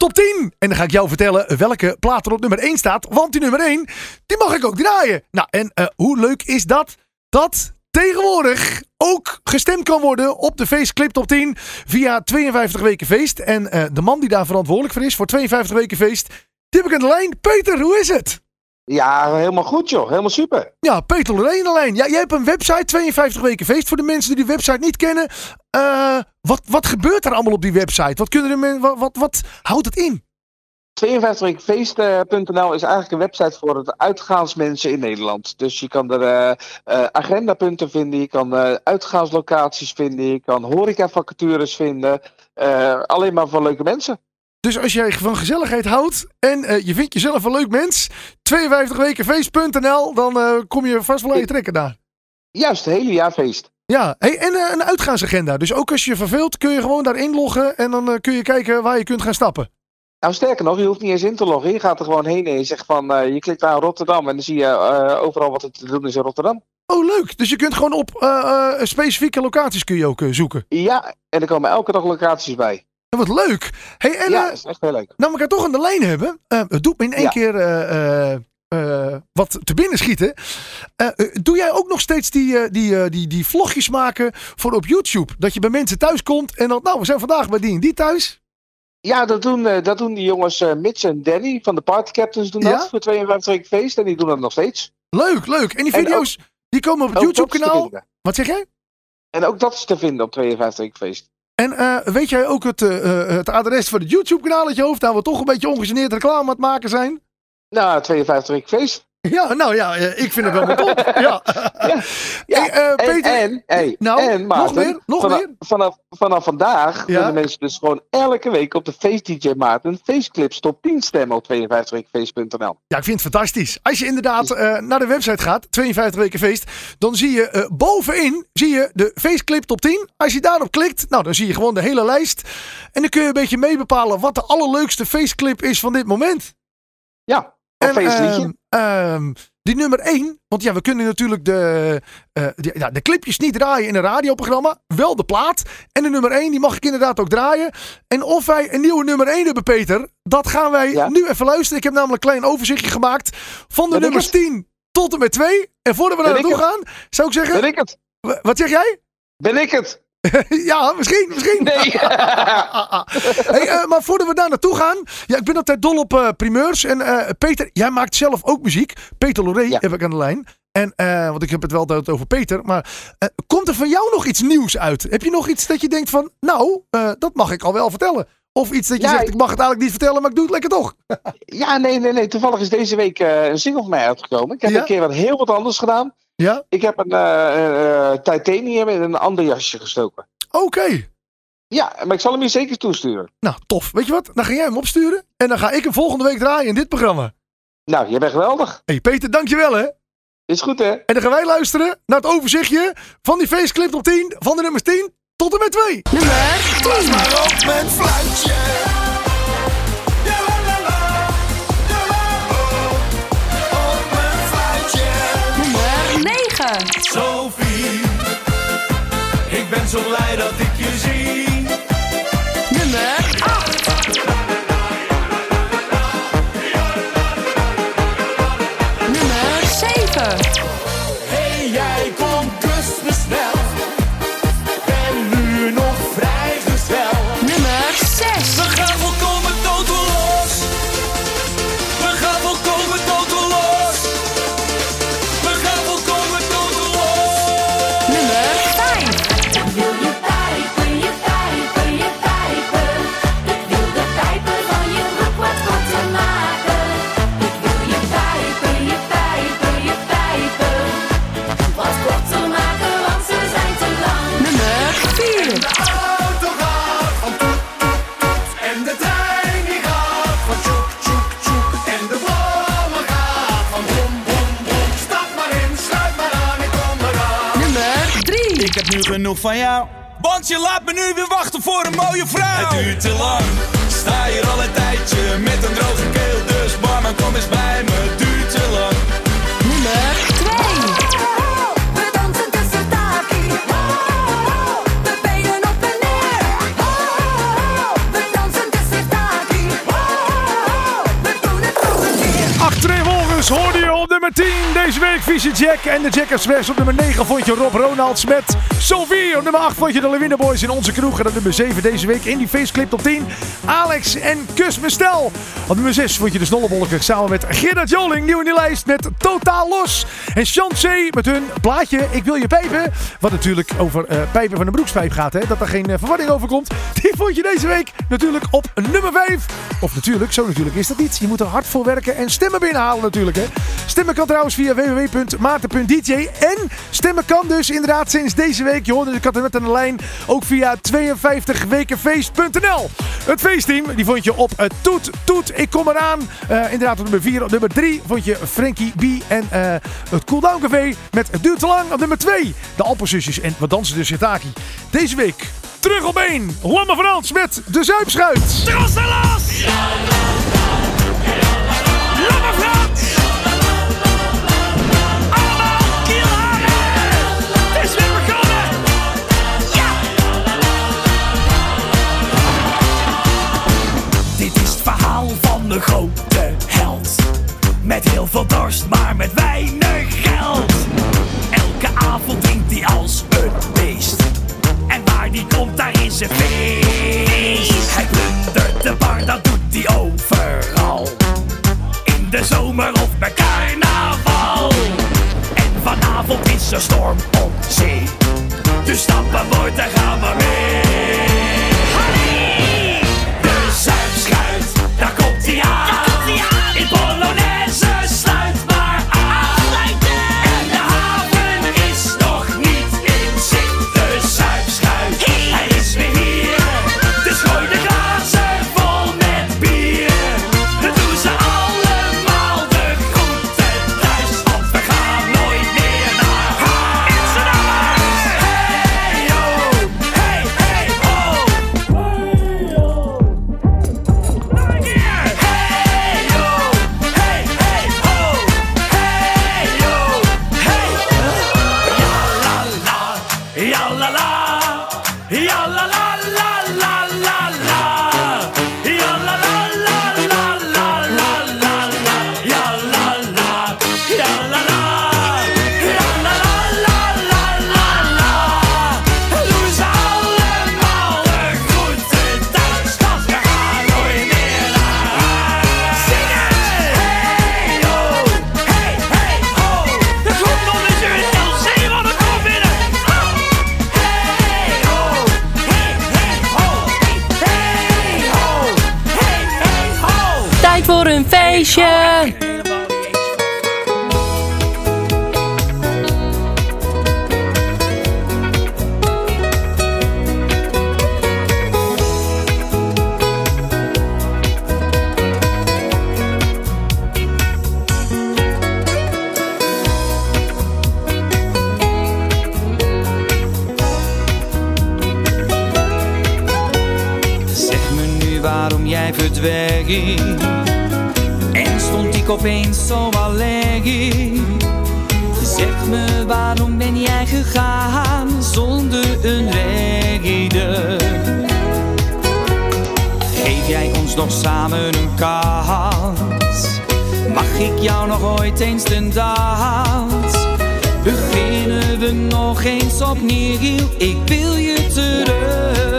Speaker 1: Top 10. En dan ga ik jou vertellen welke plaat er op nummer 1 staat. Want die nummer 1, die mag ik ook draaien. Nou, en eh, hoe leuk is dat? Dat tegenwoordig ook gestemd kan worden op de Faceclip Top 10 via 52 Weken Feest. En eh, de man die daar verantwoordelijk voor is, voor 52 Weken Feest, die heb ik aan de lijn. Peter, hoe is het?
Speaker 12: Ja, helemaal goed joh. Helemaal super.
Speaker 1: Ja, Peter Loreen alleen. Ja, jij hebt een website, 52 Weken Feest. Voor de mensen die die website niet kennen. eh, wat, wat gebeurt er allemaal op die website? Wat, kunnen de men, wat, wat, wat houdt het in?
Speaker 12: 52weekfeest.nl is eigenlijk een website voor het uitgaansmensen in Nederland. Dus je kan er eh, eh, agendapunten vinden, je kan eh, uitgaanslocaties vinden, je kan horecavacatures vinden. Eh, alleen maar voor leuke mensen.
Speaker 1: Dus als jij van gezelligheid houdt en eh, je vindt jezelf een leuk mens, 52wekenfeest.nl, dan eh, kom je vast wel aan je trekken daar.
Speaker 12: Juist, het hele jaar feest.
Speaker 1: Ja, hey, en eh, een uitgaansagenda. Dus ook als je je verveelt, kun je gewoon daar inloggen en dan kun je kijken waar je kunt gaan stappen.
Speaker 12: Nou, sterker nog, je hoeft niet eens in te loggen. Je gaat er gewoon heen en je zegt van, je klikt aan Rotterdam en dan zie je overal wat er te doen is in Rotterdam.
Speaker 1: Oh, leuk. Dus je kunt gewoon op specifieke locaties kun je ook zoeken.
Speaker 12: Ja, en er komen elke dag locaties bij.
Speaker 1: Wat leuk. Hey, en
Speaker 12: ja, dat is echt heel leuk.
Speaker 1: nou we elkaar toch aan de lijn hebben. eh, het doet me in één
Speaker 12: Ja.
Speaker 1: keer eh, eh, wat te binnen schieten. Doe jij ook nog steeds die, die, die, die vlogjes maken voor op YouTube? Dat je bij mensen thuis komt en dan, nou, we zijn vandaag bij die en die thuis.
Speaker 12: Ja, dat doen, dat doen die jongens Mitch en Danny van de Party Captains doen
Speaker 1: Ja?
Speaker 12: dat voor 52 weken feest. En die doen dat nog steeds.
Speaker 1: Leuk, leuk. En die
Speaker 12: En
Speaker 1: video's, die komen op het YouTube-kanaal.
Speaker 12: vinden.
Speaker 1: Wat zeg jij?
Speaker 12: En ook dat is te vinden op 52 weken feest.
Speaker 1: En eh, weet jij ook het, eh, eh, het adres van het YouTube-kanaal uit je hoofd? Daar we toch een beetje ongegeneerd reclame aan het maken zijn?
Speaker 12: Nou, 52 weken feest.
Speaker 1: Ja, nou ja, eh, ik vind het wel top. ja.
Speaker 12: Ja, ja.
Speaker 1: Hey, eh,
Speaker 12: en,
Speaker 1: Peter,
Speaker 12: en, hey,
Speaker 1: nou,
Speaker 12: en Maarten,
Speaker 1: nog meer, nog
Speaker 12: vanaf,
Speaker 1: meer.
Speaker 12: Vanaf, vanaf vandaag
Speaker 1: Ja?
Speaker 12: kunnen mensen dus gewoon elke week op de Face DJ Maarten Faceclips top 10 stemmen op 52weekfeest.nl.
Speaker 1: Ja, ik vind het fantastisch. Als je inderdaad eh, naar de website gaat, 52 weken feest, dan zie je eh, bovenin zie je de feestclip top 10. Als je daarop klikt, nou dan zie je gewoon de hele lijst. En dan kun je een beetje meebepalen wat de allerleukste feestclip is van dit moment.
Speaker 12: Ja,
Speaker 1: En, ehm, ehm, die nummer 1, want ja, we kunnen natuurlijk de, eh, die- ja, de clipjes niet draaien in een radioprogramma. Wel de plaat. En de nummer 1, die mag ik inderdaad ook draaien. En of wij een nieuwe nummer 1 hebben, Peter, dat gaan wij
Speaker 12: Ja.
Speaker 1: nu even luisteren. Ik heb namelijk een klein overzichtje gemaakt van de
Speaker 12: Ben
Speaker 1: nummers
Speaker 12: het?
Speaker 1: 10 tot en met 2. En voordat we
Speaker 12: Ben
Speaker 1: daar
Speaker 12: ik
Speaker 1: naartoe gaan, zou ik zeggen...
Speaker 12: Ben ik het?
Speaker 1: Wat zeg jij?
Speaker 12: Ben ik het?
Speaker 1: ja, misschien, misschien.
Speaker 12: Nee.
Speaker 1: hey, eh, maar voordat we daar naartoe gaan. Ja, ik ben altijd dol op eh, primeurs. En eh, Peter, jij maakt zelf ook muziek. Peter Loré
Speaker 12: Ja.
Speaker 1: heb ik aan de lijn. En, want ik heb het wel altijd over Peter. Maar komt er van jou nog iets nieuws uit? Heb je nog iets dat je denkt van, nou, dat mag ik al wel vertellen? Of iets dat je
Speaker 12: Ja,
Speaker 1: zegt,
Speaker 12: ik-
Speaker 1: mag het eigenlijk niet vertellen, maar ik doe het lekker toch.
Speaker 12: Ja, nee, nee, nee. Toevallig is deze week een single van mij uitgekomen. Ik heb
Speaker 1: Ja?
Speaker 12: een keer wat heel wat anders gedaan.
Speaker 1: Ja?
Speaker 12: Ik heb een eh, eh, titanium in een ander jasje gestoken.
Speaker 1: Oké.
Speaker 12: Ja, maar ik zal hem je zeker toesturen.
Speaker 1: Nou, tof. Weet je wat? Dan ga jij hem opsturen. En dan ga ik hem volgende week draaien in dit programma.
Speaker 12: Nou, jij bent geweldig.
Speaker 1: hey, Peter, dankjewel hè.
Speaker 12: Is goed, hè?
Speaker 1: En dan gaan wij luisteren naar het overzichtje van die feestclip op 10. Van de nummers 10 tot en met 2.
Speaker 2: Nummer 10.
Speaker 10: Maar op mijn fluitje.
Speaker 9: Sophie, ik ben zo blij dat ik
Speaker 6: genoeg van jou. Want je laat me nu weer wachten voor een mooie vrouw.
Speaker 9: Het duurt te lang, sta hier al een tijdje met een droge keel. Dus barman, kom eens bij me, het duurt te lang.
Speaker 2: Nummer 2.
Speaker 1: Nummer 10 deze week Visie Jack. En de Jack Express op nummer 9 vond je Rob Ronalds met Sophie. Op nummer 8 vond je de Lewinner Boys in onze kroeg. En op nummer 7 deze week in die faceclip op 10 Alex en Kus me stel. Op nummer 6 vond je de Snollebollekers samen met Gerard Joling. Nieuw in die lijst met Totaal Los. En Chancé met hun plaatje Ik wil je pijpen. Wat natuurlijk over eh, pijpen van de broekspijp gaat. Hè? Dat er geen eh, verwarring over komt. Die vond je deze week natuurlijk op nummer 5. Of natuurlijk, zo natuurlijk is dat niet. Je moet er hard voor werken en stemmen binnenhalen natuurlijk. Hè? Stemmen Stemmen kan trouwens via www.maarten.dj. En stemmen kan dus inderdaad sinds deze week, je hoorde de katten met aan de lijn, ook via 52wekenfeest.nl. Het feestteam, die vond je op het Toet Toet. Ik kom eraan. Eh, inderdaad op nummer 4. Op nummer 3 vond je Frankie B. En uh, het Cooldown Café met Het Duurt Te Lang. Op nummer 2 de Alpenzusjes en wat Dansen de Sitaki. Deze week terug op 1. Lamme Frans met De Zuipschuit.
Speaker 3: Trosselas! Lamme Frans! de grote held. Met heel veel dorst, maar met weinig geld. Elke avond drinkt hij als een beest. En waar die komt, daar is een feest. Hij plundert de bar, dat doet hij overal. In de zomer of bij carnaval. En vanavond is er storm op zee. Dus stappen voort, daar gaan we mee.
Speaker 13: See ya. opnieuw, ik wil je terug.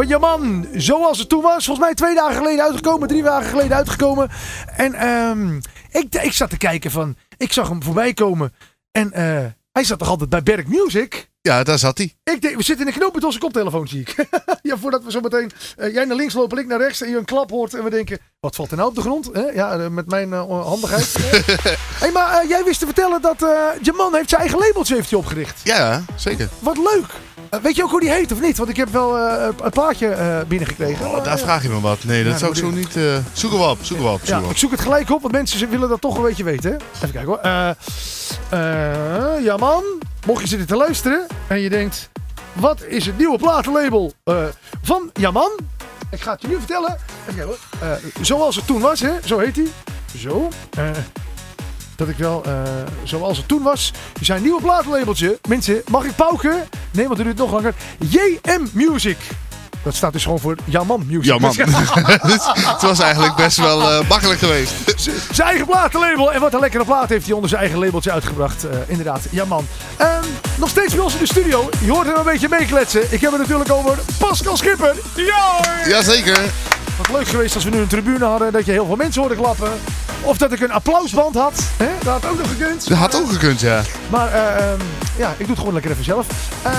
Speaker 13: Van je
Speaker 1: man. Zoals het toen was. Volgens mij twee dagen geleden uitgekomen. Drie dagen geleden uitgekomen. En ehm, ik, ik zat te kijken van... Ik zag hem voorbij komen. En eh, hij zat toch altijd bij Berk Music?
Speaker 4: Ja, daar zat hij.
Speaker 1: Ik denk, we zitten in een knoop met onze koptelefoon, zie ik. ja, voordat we zo meteen... eh, jij naar links lopen, ik naar rechts. En je een klap hoort. En we denken, wat valt er nou op de grond? Hè? Ja, eh, met mijn eh, handigheid. hey, maar jij wist te vertellen dat eh je man heeft zijn eigen labeltje heeft opgericht.
Speaker 4: Ja, zeker.
Speaker 1: Wat leuk. Weet je ook hoe die heet of niet? Want ik heb wel een plaatje binnengekregen.
Speaker 4: Oh,
Speaker 1: maar,
Speaker 4: daar vraag je me wat. Nee, dat
Speaker 1: Ja,
Speaker 4: zou ik zo niet... zoeken we op, zoeken we op,
Speaker 1: Ja,
Speaker 4: op.
Speaker 1: ik zoek het gelijk op, want mensen willen dat toch een beetje weten. Hè? Even kijken hoor. Eh eh, ja man, mocht je zitten te luisteren en je denkt... Wat is het nieuwe platenlabel eh, van Jaman? Ik ga het je nu vertellen. Eh, zoals het toen was, hè? Zo heet hij. Zo. Eh, dat ik wel, zoals het toen was. Zijn nieuwe platenlabeltje. Mensen, mag ik pauken? Nee, want het duurt nog langer. JM Music. Dat staat dus gewoon voor Jaman Music.
Speaker 4: Man. het was eigenlijk best wel eh, makkelijk geweest.
Speaker 1: Zijn eigen platenlabel. En wat een lekkere plaat heeft hij onder zijn eigen labeltje uitgebracht. Eh, inderdaad, ja man. Ehm, nog steeds bij ons in de studio. Je hoort hem een beetje meekletsen. Ik heb het natuurlijk over Pascal Schipper. Ja!
Speaker 4: Jazeker.
Speaker 1: Wat leuk geweest als we nu een tribune hadden. Dat je heel veel mensen hoorde klappen. Of dat ik een applausband had. Hè? Dat had ook nog gekund.
Speaker 4: Dat had ook gekund, ja.
Speaker 1: Maar eh, ehm, ja, ik doe het gewoon lekker even zelf. Eh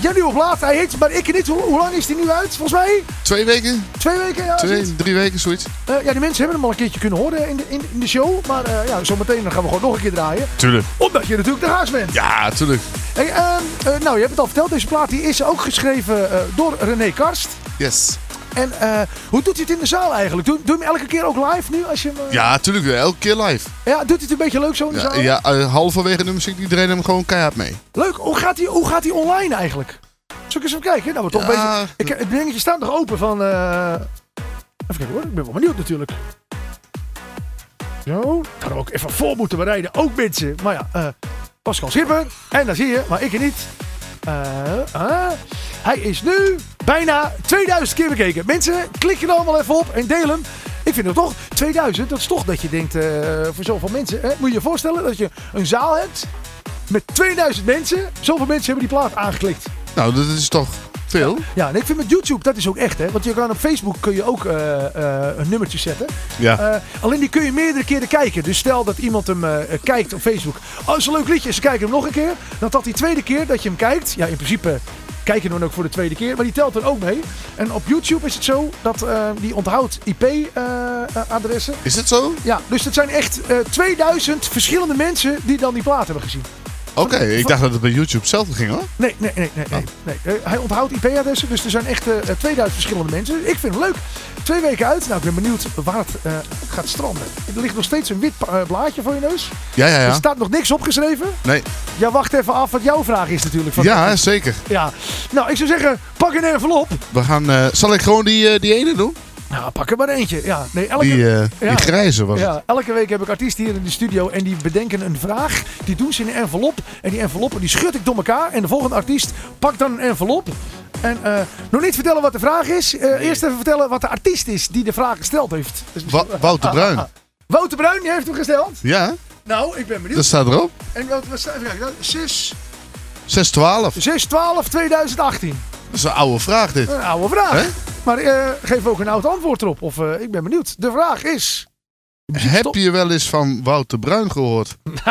Speaker 1: jouw nieuwe plaat, hij heet, maar ik niet. Hoe, hoe lang is die nu uit? Volgens mij
Speaker 4: Twee weken?
Speaker 1: twee weken. Ja.
Speaker 4: Twee, drie weken, zoiets.
Speaker 1: Eh, ja, die mensen hebben hem al een keertje kunnen horen in de, in, in de show. Maar ja, zometeen gaan we gewoon nog een keer draaien.
Speaker 4: Tuurlijk.
Speaker 1: Omdat je natuurlijk de haas bent.
Speaker 4: Ja, tuurlijk.
Speaker 1: Hey, ehm, eh, nou, je hebt het al verteld. Deze plaat die is ook geschreven door René Karst.
Speaker 4: Yes.
Speaker 1: En eh, hoe doet hij het in de zaal eigenlijk? Doe, doe je hem elke keer ook live nu? Als je hem, eh,
Speaker 4: Ja, tuurlijk. Elke keer live.
Speaker 1: ja, doet hij het een beetje leuk zo in de
Speaker 4: Ja,
Speaker 1: zaal?
Speaker 4: ja eh, halverwege de muziek, iedereen hem gewoon keihard mee.
Speaker 1: Leuk. Hoe gaat hij, hoe gaat hij online eigenlijk? Zal ik eens even kijken? Nou, we toch
Speaker 4: Ja.
Speaker 1: bezig. Ik, het dingetje staat nog open van... Even kijken hoor. Ik ben wel benieuwd natuurlijk. Zo. Hem ook even voor moeten bereiden. Ook mensen. Maar ja, Pascal Schipper. En daar zie je, maar ik niet. Hij is nu bijna 2000 keer bekeken. Mensen, klik er allemaal even op en deel hem. Ik vind het toch, 2000, dat is toch dat je denkt, eh, voor zoveel mensen. Hè? Moet je je voorstellen dat je een zaal hebt met 2000 mensen. Zoveel mensen hebben die plaat aangeklikt.
Speaker 4: Nou, dat is toch veel?
Speaker 1: Ja, en ik vind met YouTube, dat is ook echt, hè. Want je kan op Facebook kun je ook eh, een nummertje zetten.
Speaker 4: Ja.
Speaker 1: Alleen die kun je meerdere keren kijken. Dus stel dat iemand hem kijkt op Facebook. Oh, is een leuk liedje. Ze kijken hem nog een keer. Dan dat die tweede keer dat je hem kijkt. Ja, in principe kijk je dan ook voor de tweede keer. Maar die telt er ook mee. En op YouTube is het zo dat eh, die onthoudt IP-adressen.
Speaker 4: Is het zo?
Speaker 1: ja, dus het zijn echt eh 2000 verschillende mensen die dan die plaat hebben gezien.
Speaker 4: Oké, ik dacht dat het bij YouTube zelf ging hoor.
Speaker 1: Nee, nee, nee. nee, nee, nee. Eh, hij onthoudt IP-adressen, dus er zijn echt eh, 2000 verschillende mensen. Ik vind het leuk. Twee weken uit. Nou, ik ben benieuwd waar het eh, gaat stranden. Er ligt nog steeds een wit eh, blaadje voor je neus.
Speaker 4: Ja, ja,
Speaker 1: Er
Speaker 4: ja.
Speaker 1: staat nog niks opgeschreven.
Speaker 4: Nee.
Speaker 1: Ja, wacht even af wat jouw vraag is natuurlijk. Van
Speaker 4: Ja, zeker.
Speaker 1: ja. Nou, ik zou zeggen, pak een envelop.
Speaker 4: We gaan, eh, zal ik gewoon die, eh, die ene doen?
Speaker 1: Nou, pak er maar eentje. Ja, nee, elke,
Speaker 4: Die, eh,
Speaker 1: ja.
Speaker 4: die grijze was.
Speaker 1: Ja, elke week heb ik artiesten hier in de studio en die bedenken een vraag. Die doen ze in een envelop. En die enveloppen die schud ik door elkaar. En de volgende artiest pakt dan een envelop. En eh, nog niet vertellen wat de vraag is. Eh, Eerst even vertellen wat de artiest is die de vraag gesteld heeft. Dus
Speaker 4: Wa- Wouter Bruin.
Speaker 1: Wouter Bruin, die heeft hem gesteld.
Speaker 4: Ja,
Speaker 1: Nou, ik ben benieuwd.
Speaker 4: dat staat erop.
Speaker 1: En wat, wat staat kijken. 6,
Speaker 4: 612.
Speaker 1: 6 12 2018.
Speaker 4: Dat is een oude vraag dit.
Speaker 1: Een oude vraag.
Speaker 4: Hè?
Speaker 1: Maar eh, geef ook een oud antwoord erop. Of eh, ik ben benieuwd. De vraag is...
Speaker 4: Heb je wel eens van Wouter Bruin gehoord?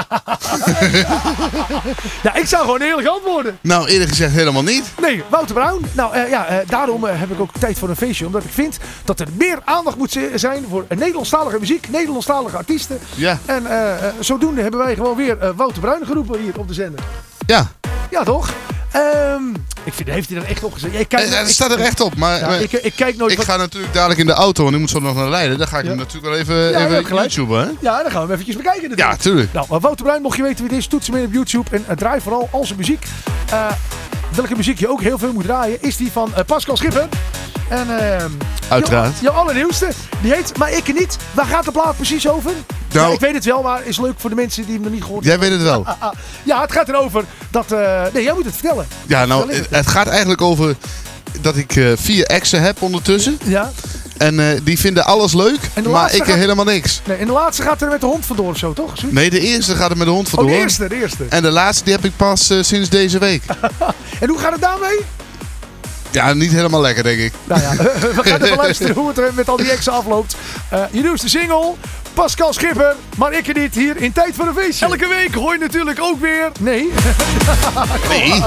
Speaker 1: Ja, ik zou gewoon eerlijk antwoorden.
Speaker 4: Nou, eerlijk gezegd helemaal niet.
Speaker 1: Nee, Wouter Bruin. Nou eh, ja, daarom heb ik ook tijd voor een feestje. Omdat ik vind dat er meer aandacht moet zi- zijn voor Nederlandstalige muziek, Nederlandstalige artiesten.
Speaker 4: Ja.
Speaker 1: En zodoende hebben wij gewoon weer Wouter Bruin geroepen hier op de zender.
Speaker 4: Ja,
Speaker 1: Ja, toch? Ehm, ik vind, heeft hij er echt op gezet? Ik kijk,
Speaker 4: Eh, het
Speaker 1: ik-
Speaker 4: staat er echt op. Maar,
Speaker 1: Ja,
Speaker 4: maar
Speaker 1: ik, ik kijk nooit
Speaker 4: ik
Speaker 1: wat-
Speaker 4: ga natuurlijk dadelijk in de auto, want ik moet zo nog naar Leiden. Dan ga ik
Speaker 1: Ja.
Speaker 4: hem natuurlijk wel even,
Speaker 1: Ja,
Speaker 4: even. YouTube, hè?
Speaker 1: Ja, dan gaan we hem eventjes bekijken natuurlijk.
Speaker 4: Ja, tuurlijk.
Speaker 1: Nou, maar Wouter Bruin, mocht je weten wie deze toetsen mee op YouTube. En uh, draai vooral al zijn muziek. Eh, welke muziek je ook heel veel moet draaien, is die van eh, Pascal Schipper. En ehm,
Speaker 4: Uiteraard.
Speaker 1: Jouw, jouw allernieuwste. Die heet Maar ik niet. Waar gaat de plaat precies over?
Speaker 4: Nou-
Speaker 1: ja, ik weet het wel, maar is leuk voor de mensen die hem nog niet gehoord
Speaker 4: Jij weet het wel.
Speaker 1: Ah, ah. Ja, het gaat erover dat... eh, nee, jij moet het vertellen.
Speaker 4: Ja, nou, het, het gaat eigenlijk over dat ik eh, vier exen heb ondertussen.
Speaker 1: Ja.
Speaker 4: En eh, die vinden alles leuk, maar ik
Speaker 1: gaat-
Speaker 4: helemaal niks.
Speaker 1: Nee, en de laatste gaat er met de hond vandoor of zo, toch? Zoiets?
Speaker 4: Nee, de eerste gaat er met de hond
Speaker 1: Oh,
Speaker 4: vandoor.
Speaker 1: de eerste, de eerste.
Speaker 4: En de laatste die heb ik pas sinds deze week.
Speaker 1: En hoe gaat het daarmee?
Speaker 4: Ja, niet helemaal lekker, denk ik.
Speaker 1: Nou ja, we gaan even luisteren hoe het er met al die exen afloopt. Eh, je nieuwste single, Pascal Schipper, maar ik er niet hier in Tijd voor een Feestje. Elke week hoor je natuurlijk ook weer... Nee.
Speaker 4: Nee.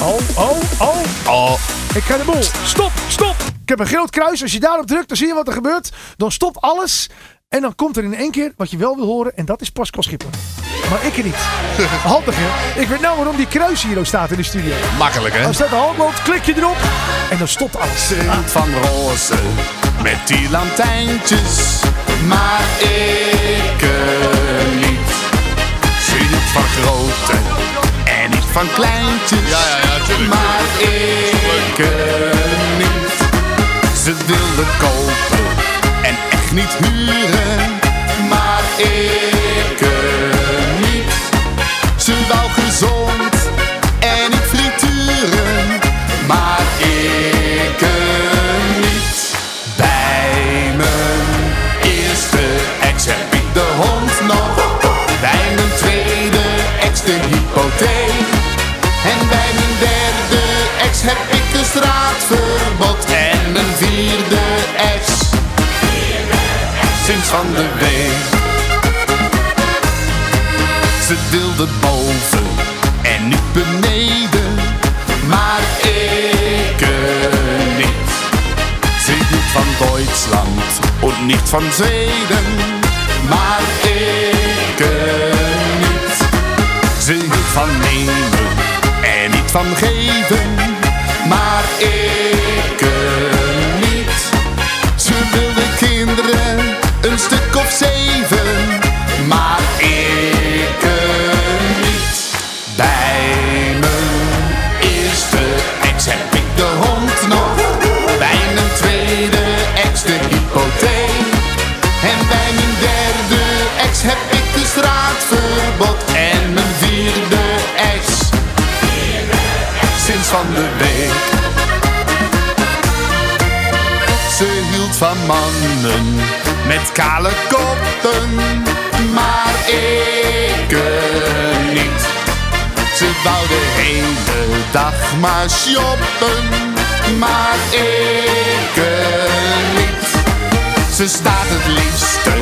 Speaker 1: Oh, oh, oh.
Speaker 4: Oh.
Speaker 1: Ik ga de boel. Stop, stop. Ik heb een groot kruis. Als je daarop drukt, dan zie je wat er gebeurt. Dan stopt alles. En dan komt er in één keer wat je wel wil horen. En dat is Pascal Schipper. Maar ik er niet. Handig, hè? Ik weet nou waarom die kruis hier ook staat in de studio.
Speaker 4: Makkelijk, hè?
Speaker 1: Als dat de hand loopt, klik je erop. En dan stopt alles.
Speaker 8: Sint van roze met die lantijntjes, maar ik eh, niet. Ze hield van grote en niet van kleintjes,
Speaker 4: Ja, ja, ja, tuurlijk.
Speaker 8: maar ik eh, niet. Ze wilde kopen en echt niet huren, boven en niet beneden, maar ik niet. Ze hield van Duitsland en niet van Zweden, maar ik niet. Ze hield van nemen en niet van geven, maar ik week. Ze hield van mannen met kale koppen, maar ik niet. Ze wou de hele dag maar shoppen, maar ik niet. Ze staat het liefste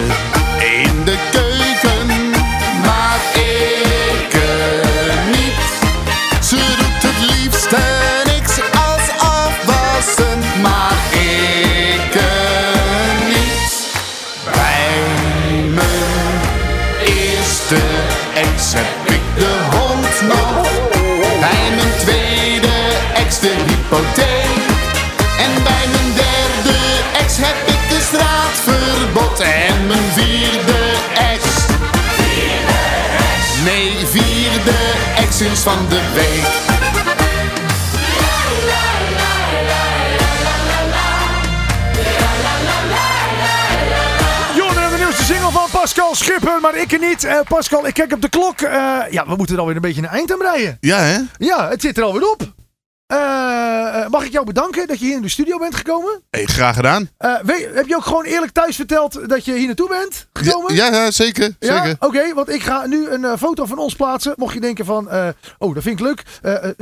Speaker 8: in de keuken, van de week.
Speaker 1: Jordan, de nieuwste single van Pascal Schipper, maar ik er niet. Eh, Pascal, ik kijk op de klok. Eh, ja, we moeten er alweer een beetje een eind aan breien.
Speaker 4: Ja, hè?
Speaker 1: Ja, het zit er alweer op. Eh, eh, mag ik jou bedanken dat je hier in de studio bent gekomen?
Speaker 4: Hey, graag gedaan.
Speaker 1: Eh, weet- heb je ook gewoon eerlijk thuis verteld dat je hier naartoe bent gekomen?
Speaker 4: Ja, ja, zeker.
Speaker 1: Ja?
Speaker 4: zeker.
Speaker 1: Oké, want ik ga nu een foto van ons plaatsen. Mocht je denken van, oh, dat vind ik leuk.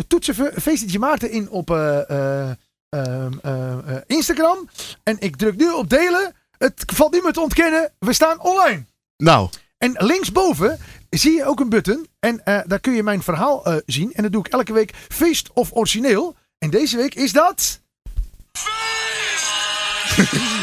Speaker 1: Toetsen we Feestje Maarten in op eh, eh, ehm, eh, eh, Instagram. En ik druk nu op delen. Het valt niet meer te ontkennen. We staan online.
Speaker 4: Nou,
Speaker 1: En linksboven zie je ook een button. En eh, daar kun je mijn verhaal eh, zien. En dat doe ik elke week feest of origineel. En deze week is dat... Ja.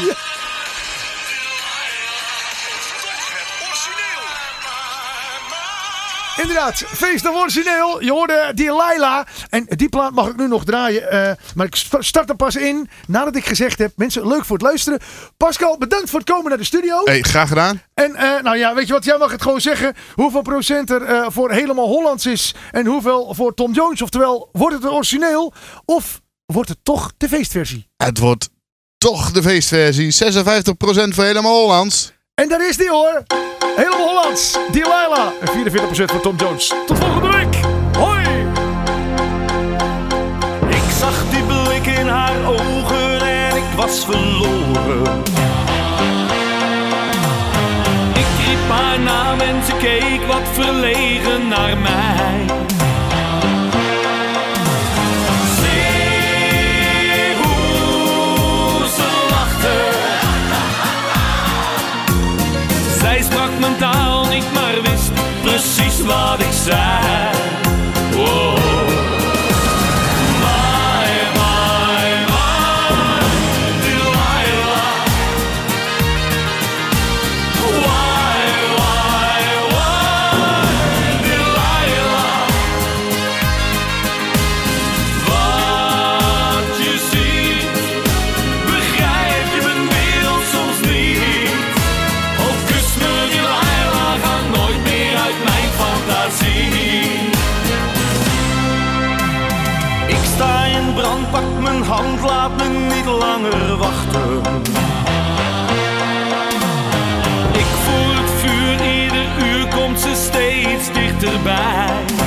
Speaker 1: Inderdaad, feest of origineel. Je hoorde die Laila. En die plaat mag ik nu nog draaien. eh, maar ik st- start er pas in nadat ik gezegd heb. Mensen, leuk voor het luisteren. Pascal, bedankt voor het komen naar de studio.
Speaker 4: hey, graag gedaan.
Speaker 1: En eh, nou ja, weet je wat? Jij mag het gewoon zeggen. Hoeveel procent er eh, voor helemaal Hollands is. En hoeveel voor Tom Jones. Oftewel, wordt het origineel? Of wordt het toch de feestversie?
Speaker 4: Het wordt toch de feestversie. 56% voor helemaal Hollands.
Speaker 1: En daar is die hoor. Helemaal Hollands. Delilah. En 44% voor Tom Jones. Tot volgende week. Hoi.
Speaker 5: Ik zag die blik in haar ogen en ik was verloren. Ik riep haar naam en ze keek wat verlegen naar mij. Precies wat ik zei. Niet langer wachten. Ik voel het vuur, ieder uur komt ze steeds dichterbij.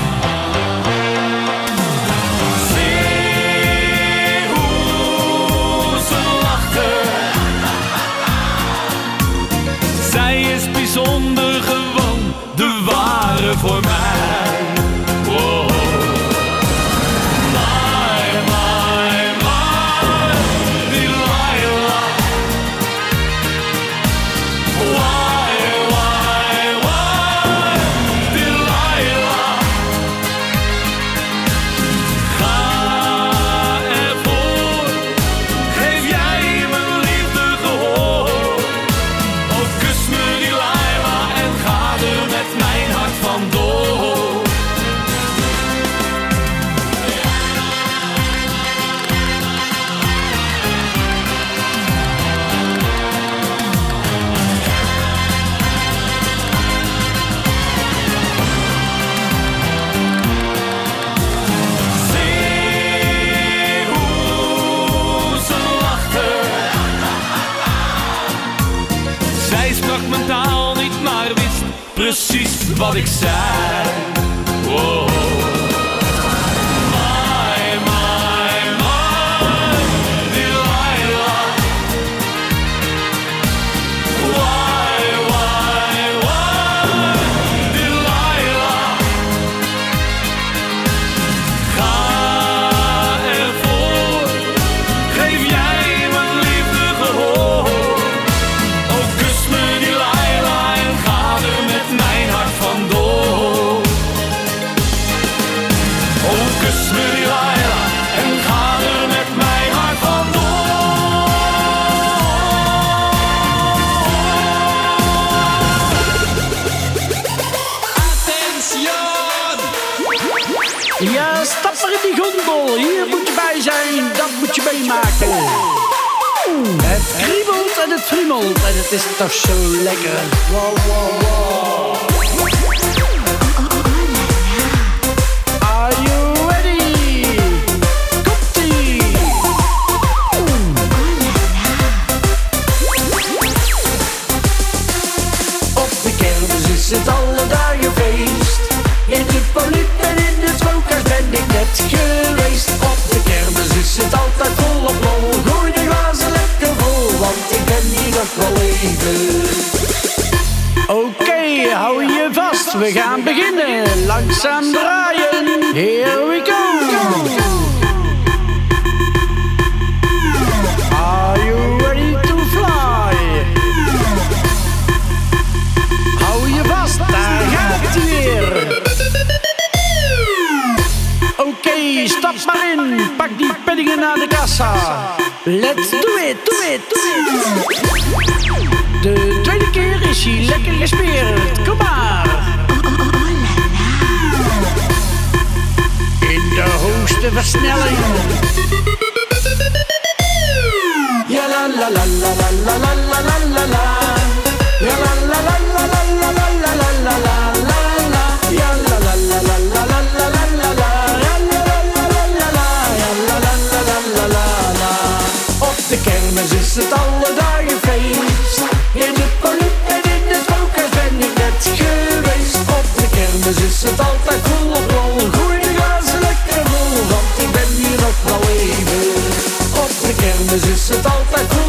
Speaker 3: Oké, hou je vast. We gaan beginnen. Langzaam draaien. Here we go. Are you ready to fly? Hou je vast, daar gaat hij weer. Oké, stap maar in. Pak die penningen naar de kassa. Let's do it, do it, do it. De tweede keer is hij lekker gespeerd. Kom maar. In de hoogste versnelling.
Speaker 14: Ja la la la la la la la la la la. Ja la la la
Speaker 3: la la la la la la la la la. la la la la la la la la la la Op De kermis is het al 只是都在。